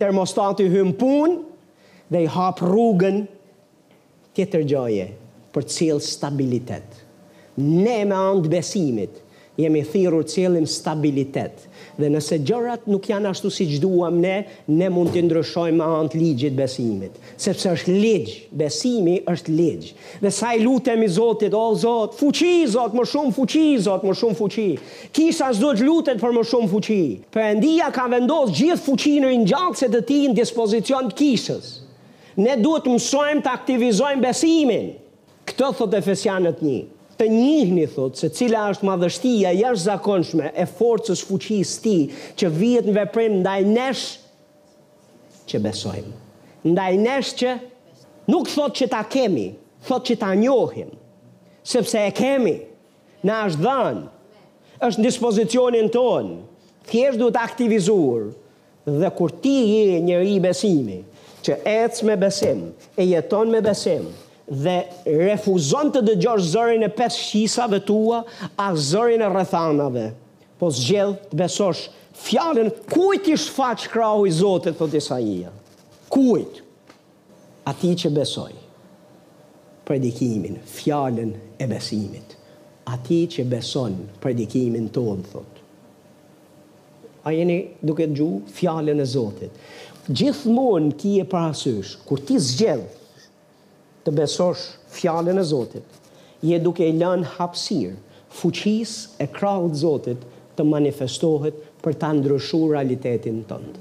termostati hyn punë dhe i hap rrugën Tjetër gjëje për me cjell stabilitet. Ne me anë të besimit jemi thirrur cjellim stabilitet dhe nëse gjërat nuk janë ashtu siç duam ne, ne mund t'i ndryshojmë me anë të ligjit besimit. Sepse është ligj, besimi është ligj. Dhe sa i lutemi Zotit, o Zot, fuqi Zot, më shumë fuqi Zot, më shumë fuqi. Kisha s'duhet lutet për më shumë fuqi. Perëndia ka vendosë gjithë fuqinë ringjallëse të tij në dispozicion të kishës. Ne duhet të mësojmë të aktivizojmë besimin. Këtë thotë Efesianët një. Të njihni, thotë, se cila është madhështia e jashtëzakonshme e forcës fuqisë së tij që vihet në veprim ndaj nesh që besojmë. Ndaj nesh që nuk thotë që ta kemi, thotë që ta njohim, sepse e kemi, na është dhënë, është në dispozicionin tonë, thjesht duhet aktivizuar, Dhe kur ti je njeri besimi, që ec me besim, e jeton me besim, dhe refuzon të dëgjosh zërin e pesë shqisave tua, as zërin e rrethanave, po zgjedh të besosh fjalën kujt i shfaq krahu i Zotit, thotë Isaia. Kujt? Atij që besoi. Predikimin, fjalën e besimit. Atij që beson predikimin tonë, thotë. A jeni duke dëgju fjalën e Zotit? Gjithmonë kije parasysh, kur ti zgjedh të besosh fjalën e Zotit, je duke i lënë hapësirë fuqisë e krahut të Zotit të manifestohet për ta ndryshu realitetin tënd.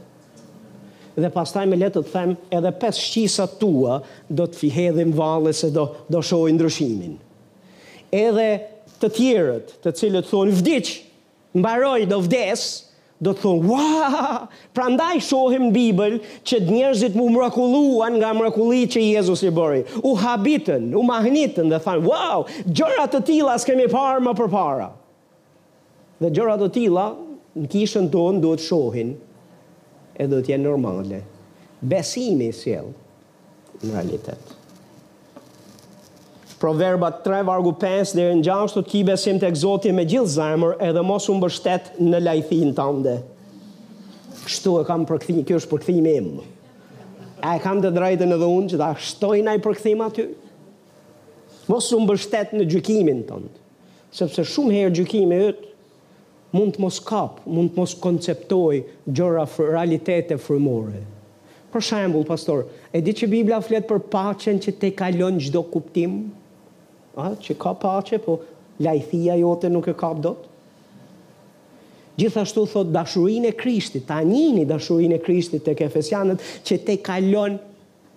Dhe pastaj më lër të të them edhe pesë shqisat tua do të hedhin valle se do do shohin ndryshimin. Edhe të tjerët, të cilët thonë vdiq, mbaroi do vdesë, do të thonë, Uaa! Prandaj shohim në Bibël që njerëzit u mrekulluan nga mrekullitë që Jezusi bëri. U habitën, u mahnitën dhe thanë, Uau! Gjëra të tilla s'kemi parë më përpara. Dhe gjëra të tilla në kishën tonë do të shohin e do të jenë normale. Besimi sjell në realitet. Proverbat 3 vargu 5 deri në 6 thotë ki besim tek Zoti me gjithë zemër edhe mos u mbështet në lajthinë tënde. Kështu e kam përkthim, kjo është përkthimi im. A e kam të drejtën edhe unë që ta shtoj naj përkthim aty? Mos u mbështet në gjykimin tënd, sepse shumë herë gjykimi yt Mund të mos kapë, mund të mos konceptojë gjëra, realitete frymore. Për shembull, pastor, e di që Bibla flet për paqen që tejkalon çdo kuptim, a, që ka paqe, po lajthia jote nuk e kap dot. Gjithashtu thotë dashurinë e Krishtit, ta njihni dashurinë e Krishtit tek Efesianët që tejkalon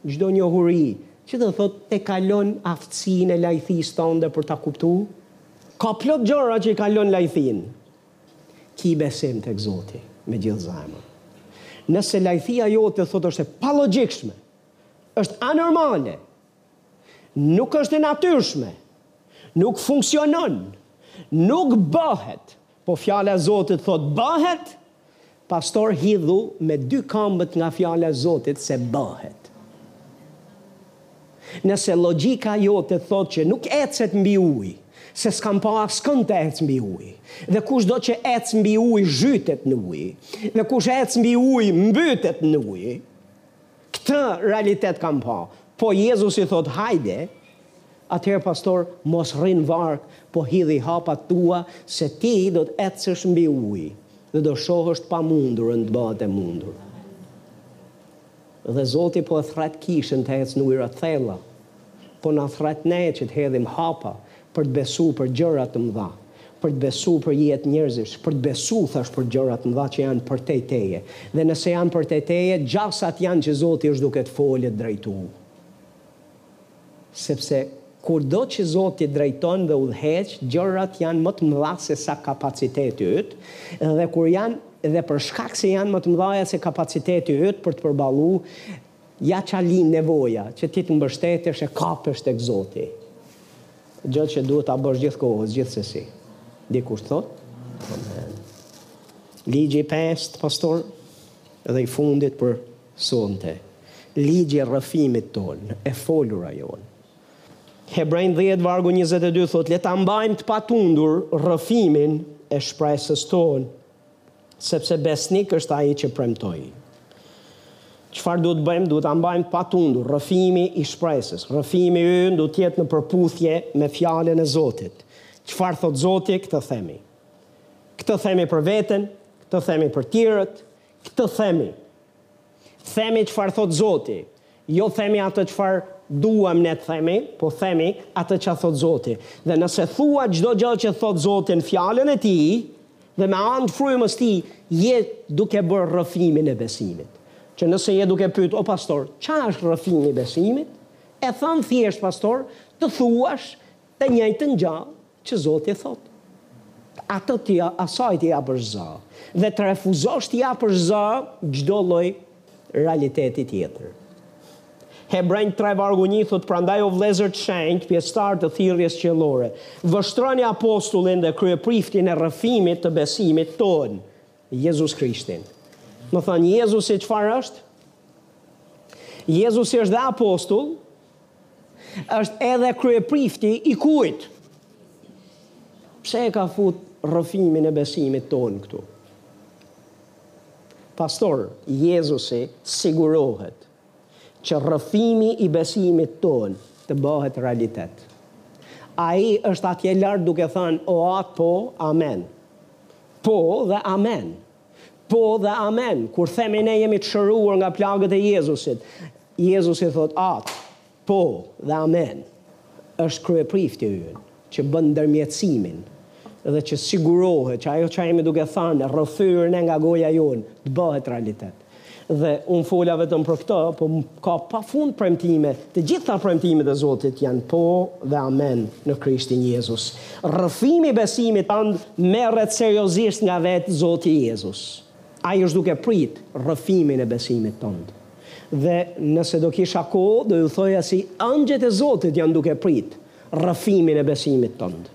Çdo njohuri, që do të thotë e kalon aftësinë e lajthisë tënde për ta kuptu? Ka plot gjëra që e kalon lajthinë. Ki besim tek Zoti me gjithë zemër. Nëse lajthia jote thotë është e palogjikshme, është anormale, nuk është e natyrshme, nuk funksionon, nuk bëhet, Po fjala e Zotit thotë bëhet, pastor hidhu me dy këmbët nga fjala e Zotit se bëhet. Nëse logjika jote thotë që nuk ecet mbi ujë, se s'kam pa askënd të ecë mbi ujë, dhe kushdo që ecën mbi ujë zhytet në ujë, dhe kush ecën mbi ujë mbytet në ujë, Këtë realitet kam pa. Po Jezusi thotë hajde, atëherë pastor mos rri në varkë, po hidhi hapat tua se ti do të ecësh mbi ujë dhe do shohësh të pamundurën të bëhet e mundur. Dhe Zoti po e thret kishën të ecë në ujëra të thella. Po na thret ne që të hedhim hapa Për të besu për gjëra të mëdha. Për të besu për jetë njerëzish. Për të besu, thash, për gjëra të mëdha që janë përtej teje. Dhe nëse janë përtej teje, gjasat janë që Zoti është duke të folë e të drejtu. Sepse kurdo që Zoti drejton dhe udhëheq, gjërat janë më të mëdha se sa kapaciteti yt, dhe kur janë dhe për shkak se janë më të mëdhaja se kapaciteti yt për të përballu, Ja ça lin nevoja, që ti të mbështetesh e kapesh tek Zoti. Gjë që duhet ta bësh gjithë kohës, gjithsesi. Dikush thotë, Amen. Ligji i pestë, pastor, dhe i fundit për sonte. Ligji i rrëfimit tonë, e folura jonë. Hebrenjve 10 vargu 22 thotë, le ta mbajmë të patundur rrëfimin e shpresës tonë Sepse besnik është ai që premtoi. Çfarë duhet të bëjmë? Duhet ta mbajmë të patundur rrëfimi i shpresës. Rrëfimi ynë duhet të jetë në përputhje me Fjalën e Zotit. Çfarë thotë Zoti, këtë themi. Këtë themi për veten, këtë themi për tjerët, këtë themi. Themi çfarë thotë Zoti, jo themi atë çfarë duam ne të themi, po themi atë ça thotë Zoti. Dhe nëse thua çdo gjë që thotë Zoti në Fjalën e Tij, dhe me anë të frymës Tij, je duke bërë rrëfimin e besimit. Që nëse je duke pyet, o pastor, ça është rrëfimi i besimit? E thënë thjesht, pastor, të thuash të njëjtën gjë Që Zoti thotë. Atë, asaj t'i japësh zë dhe të refuzosh t'i japësh zë çdo lloj realiteti tjetër. Hebrenjtë 3 vargu 1 thotë prandaj o vëllezër të shenjtë, pjesëtarë të thirrjes qiellore, vështroni apostullin dhe kryepriftin e rrëfimit të besimit tonë, Jezus Krishtin. Me thënë, Jezusi çfarë është? Jezusi është dhe apostull, Është edhe kryeprifti i kujt? Pse e ka fut rrëfimin e besimit tonë këtu? Pastor, Jezusi sigurohet që rrëfimi i besimit tonë të bëhet realitet. Ai është atje lart duke thënë, o Atë, po, amen. Po dhe amen. Po dhe amen, kur themi ne jemi të shëruar nga plagët e Jezusit, Jezusi thotë Atë, po dhe amen, është kryeprifti ynë, që bën ndërmjetësimin, dhe që sigurohet që ajo ça jemi duke thënë e rrëfyer ne nga goja jonë, të bëhet realitet. Dhe unë fola vetëm për këto, po ka pafund premtime. Të gjitha premtimet e Zotit janë po dhe amen në Krishtin Jezus. Rrëfimi i besimit tënd merret seriozisht nga vetë Zoti Jezus. Ai është duke prit rrëfimin e besimit tënd. Dhe nëse do kisha kohë, do ju thoja si ëngjëjt e Zotit janë duke prit rrëfimin e besimit tënd.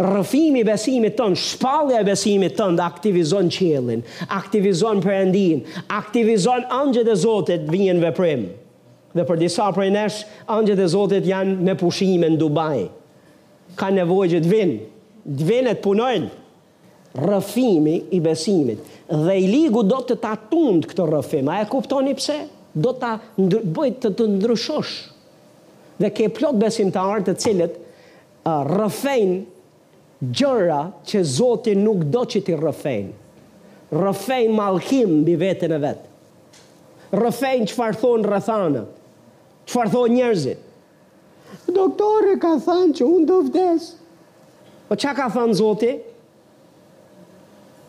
Rrëfimi i besimit tënd, shpallja e besimit tënd aktivizon qiellin, aktivizon Perëndinë, aktivizon ëngjëjt e Zotit vihen në veprim. Dhe për disa prej nesh, ëngjëjt e Zotit janë me pushime në Dubai. Ka nevojë që të vinë, të vinë e të punojnë. Rrëfimi i besimit. Dhe i ligu do të ta tund këtë rrëfim. A e kuptoni pse? Do ta bëjë të të ndryshosh. Dhe ke plot besimtarë të cilët Rrëfejnë gjëra që Zoti nuk do që t'i rrëfejnë. Rrëfejnë mallkim mbi veten e vet. Rrëfejnë çfarë thonë rrethanat, çfarë thonë njerëzit. Doktori ka thënë që unë do vdes. Po ça ka thënë Zoti?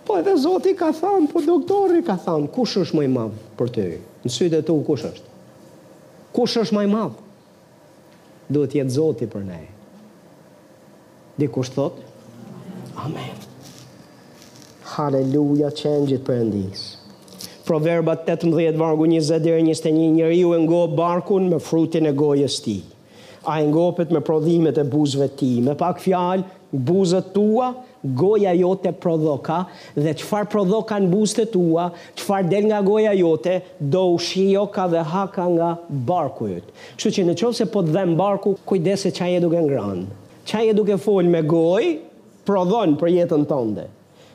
Po edhe Zoti ka thënë, po doktori ka thënë, kush është më i madh për ty? Në sytë e tu kush është? Kush është më i madh? Duhet të jetë Zoti për ne. Dikush thotë amen? Haleluja, Qengjit Perëndisë. Proverbat 18, vargu 20 dhe 21, njeriu e ngop barkun me frutin e gojës tij. Ai ngopet me prodhimet e buzëve të tij. Me pak fjalë, Buzët tua, goja jote prodhoka dhe çfarë prodhokan buzët e tua, çfarë del nga goja jote, do u shijoka dhe haka nga barku yt. Kështu që në qoftë se po të dhem barku, kujdes se ça je duke ngrënë. Ça je duke folë me gojë, prodhon për jetën tënde.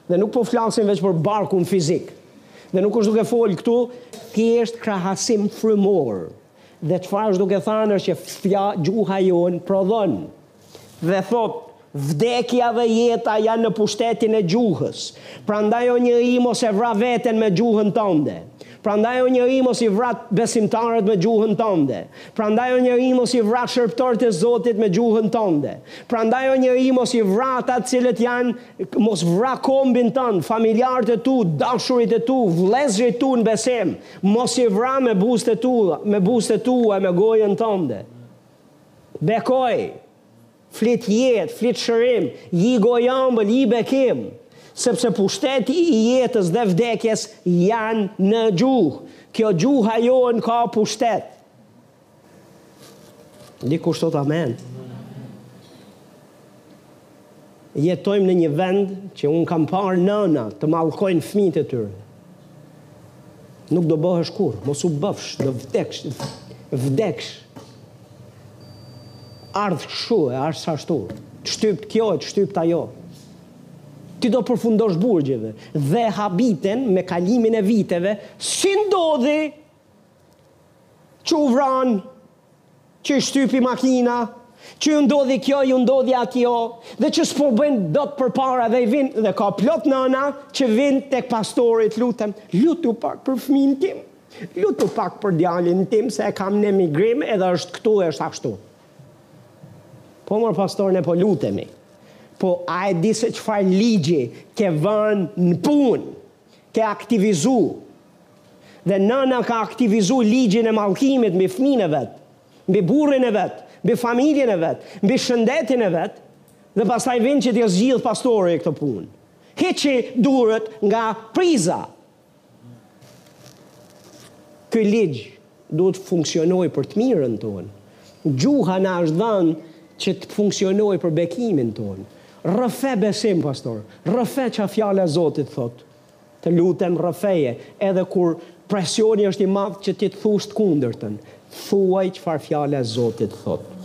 Dhe nuk po flasim veç për barkun fizik. Dhe nuk është duke folë këtu thjesht krahasim, frymor. Dhe çfarë është duke thënë është që fja, gjuha jonë prodhon. Dhe thotë, Vdekja dhe jeta janë në pushtetin e gjuhës. Prandaj o njeri mos e vra veten me gjuhën tënde. Prandaj o njeri mos i vra besimtarët me gjuhën tënde. Prandaj o njeri mos i vra shërbëtorët e Zotit me gjuhën tënde. Prandaj o njeri mos i vra ata të cilët janë, mos vra kombin tënd, familjarët e tu, dashurit e tu, vëllezërit tu në besim. Mos i vra me buzët e tua, me buzët e tua e me gojën tënde. Bekoj! Flit jetë, flit shërim, ji gojëëmbël, ji bekim! Sepse pushteti i jetës dhe vdekjes janë në gjuhë. Kjo gjuha jonë ka pushtet. Dikush thotë amen? Jetojmë në një vend që unë kam parë nëna të mallkojnë fëmijët e tyre. Nuk do bëhesh kurrë, mos u bëfsh, do vdesësh, vdeksh. Ardh kështu e ardh ashtu. Të shtypt kjo e të shtypt ajo. Ti do përfundosh burgjeve dhe habiten me kalimin e viteve, si ndodhi që u vranë Që i shtypi makina, që ju ndodhi kjo, ju ndodhi ajo, dhe që s'po bëjnë dot përpara dhe i vin, dhe ka plot nëna që vin tek pastori, të lutem, lutu pak për fëmijën tim, lutu pak për djalin tim, se e kam në emigrim edhe është këtu e është ashtu. Po mor pastor, ne po lutemi. Po a e di se çfarë ligji ke vënë në punë? Ke aktivizu dhe nëna ka aktivizu ligjin e mallkimit mbi fëmijën e vet, mbi burrin e vet, mbi familjen e vet, mbi shëndetin e vet dhe pastaj vin që t'ia zgjidhë pastori këtë punë. Hiqi duart nga priza. Ky ligj Duhet të funksionojë për të mirën tonë. Gjuha na është dhënë që të funksionojë për bekimin tonë. Rrëfe besim, pastor. Rrëfe ça Fjala e Zotit thotë. Të lutem rrëfeje, edhe kur presioni është i madh që ti të thuash të kundërtën. Thuaj çfarë Fjala e Zotit thotë.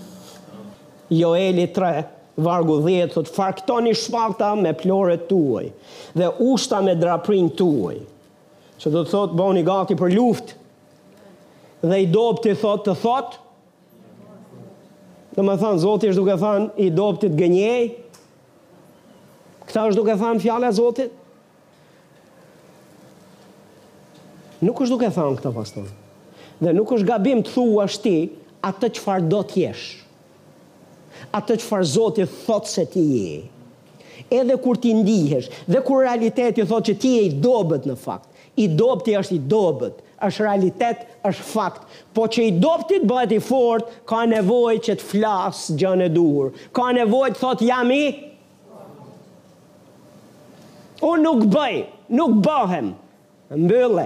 Joeli 3, vargu 10 thotë, Farktoni shpata me ploret tuaj dhe ushta me draprinjtë tuaj. Që do të thotë bëhuni gati për luftë. Dhe i dobti thotë të thotë. Domethënë, Zoti është duke thënë, i dobti të gënjejë. Këtë është duke thënë fjala e Zotit. Nuk është duke thënë këtë, pastor. Dhe nuk është gabim të thuash ti atë çfarë do t'jesh. atë çfarë Zoti thotë se ti je. Edhe kur ti ndihesh dhe kur realiteti thotë që ti je i dobët në fakt. I dobëti është i dobët, është realitet, është fakt. Po që i dobëti të bëhet i fortë, ka nevojë që të flasë gjënë e duhur. Ka nevojë të thotë jam i Unë nuk bëj, nuk bëhem. Mbylle.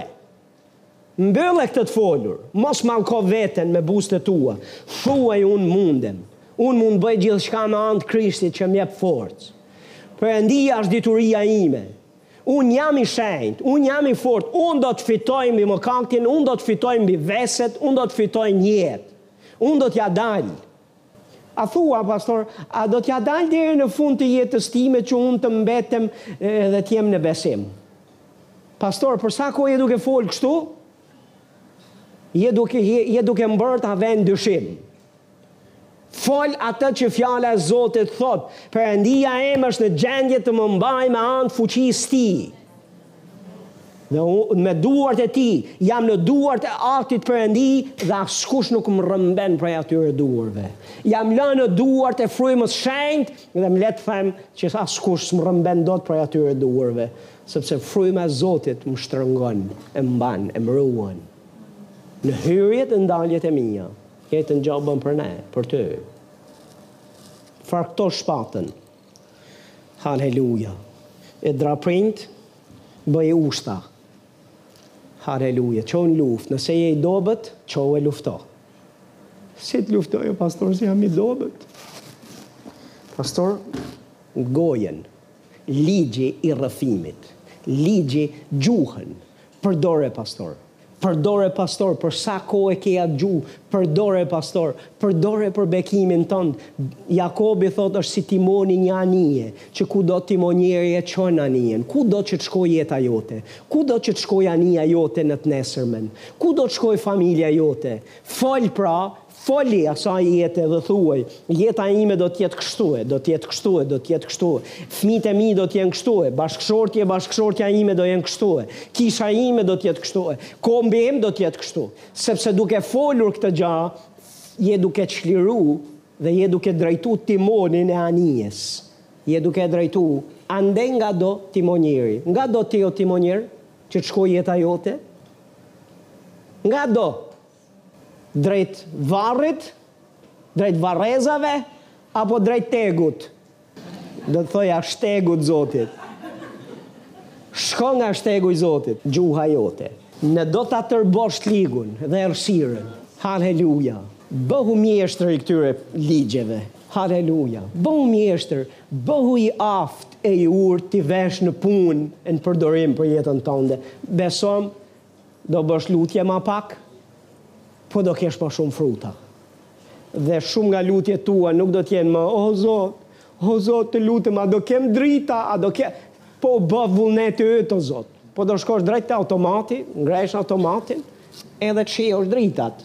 Mbylle këtë të folur, mos mallko veten me buzët e tua, thuaj unë mundem, unë mund të bëj gjithçka me anë të Krishtit që më jep forcë. Perëndia është dituria ime. Unë jam i shenjtë, unë jam i fortë, unë do të fitoj mbi mëkatin, unë do të fitoj mbi veset, unë do të fitoj në jetë. Unë do t'ia dal. A thua, pastor, a do t'ja dalë deri në fund të jetës time që unë të mbetem dhe të jem në besim? Pastor, për sa kohë je duke folë kështu? Je duke, je, je duke e vënë në vend dyshim. Fol atë që fjala e Zotit thotë, Perëndia em është në gjendje të më mbajë me anë të fuqisë tij. Dhe me duart e tij jam në duart e Atit Perëndi dhe askush nuk më rrëmben prej atyre duarve. Jam lënë në duart e Frymës së Shenjtë dhe më le të them që askush s'më rrëmben dot prej atyre duarve, sepse fryma e Zotit më shtrëngon, e mban, e më ruan. Në hyrjet e daljet e mia, këtë gja bën për ne, për ty. Farkëto shpatën. Haleluja. E drapinjtë bëji ushta. Haleluja. Çohu në luftë. Nëse je i dobët, çohu e lufto. Si të luftoj, pastor, si jam i dobët. Pastor, gojën, ligji i rrëfimit, ligji gjuhën, përdore, pastor. Përdore pastor për sa kohë e ke atë gjuhë përdore pastor përdore për bekimin tënd Jakobi thotë është si timoni i një anije që ku do timonieri e çon anijen ku do që të shkojë jeta jote ku do që të shkojë anija jote në të nesërmen ku do të shkojë familja jote fol pra Foli asaj jete dhe thuaj, jeta ime do të jetë kështu e, do të jetë kështu e, do të jetë kështu e, fëmijët e mi do të jenë kështu e, bashkëshorti e bashkëshortja ime do jenë kështu e, kisha ime do të jetë kështu e, kombi im do të jetë kështu. Sepse duke folur këtë gja, je duke çliru dhe je duke drejtu timonin e anijes. Je duke e drejtu andej nga do timonieri, nga do ti o timonier, që të shkojë jeta jote? Nga do? Drejt varrit, drejt varrezave apo drejt shtegut? Do të thoja shtegut të Zotit. Shko nga shtegu i Zotit, gjuha jote. Në do ta tërbosh të ligun dhe errësirën. Haleluja! Bëhu mjeshtër i këtyre ligjeve. Haleluja! Bëhu mjeshtër, bëhu i aftë e i urtë t'i vesh në punë e në përdorim për jetën tënde. Besom Do bësh lutje ma pak, po do kesh ma shumë fruta. Dhe shumë nga lutjet e tua nuk do të jenë më, O Zot, o Zot, të lutem, a do kem drita, a do kem. Po u bë vullneti yt, o Zot. Po do shkosh drejt te automati, ngresh automatin edhe të shijosh dritat.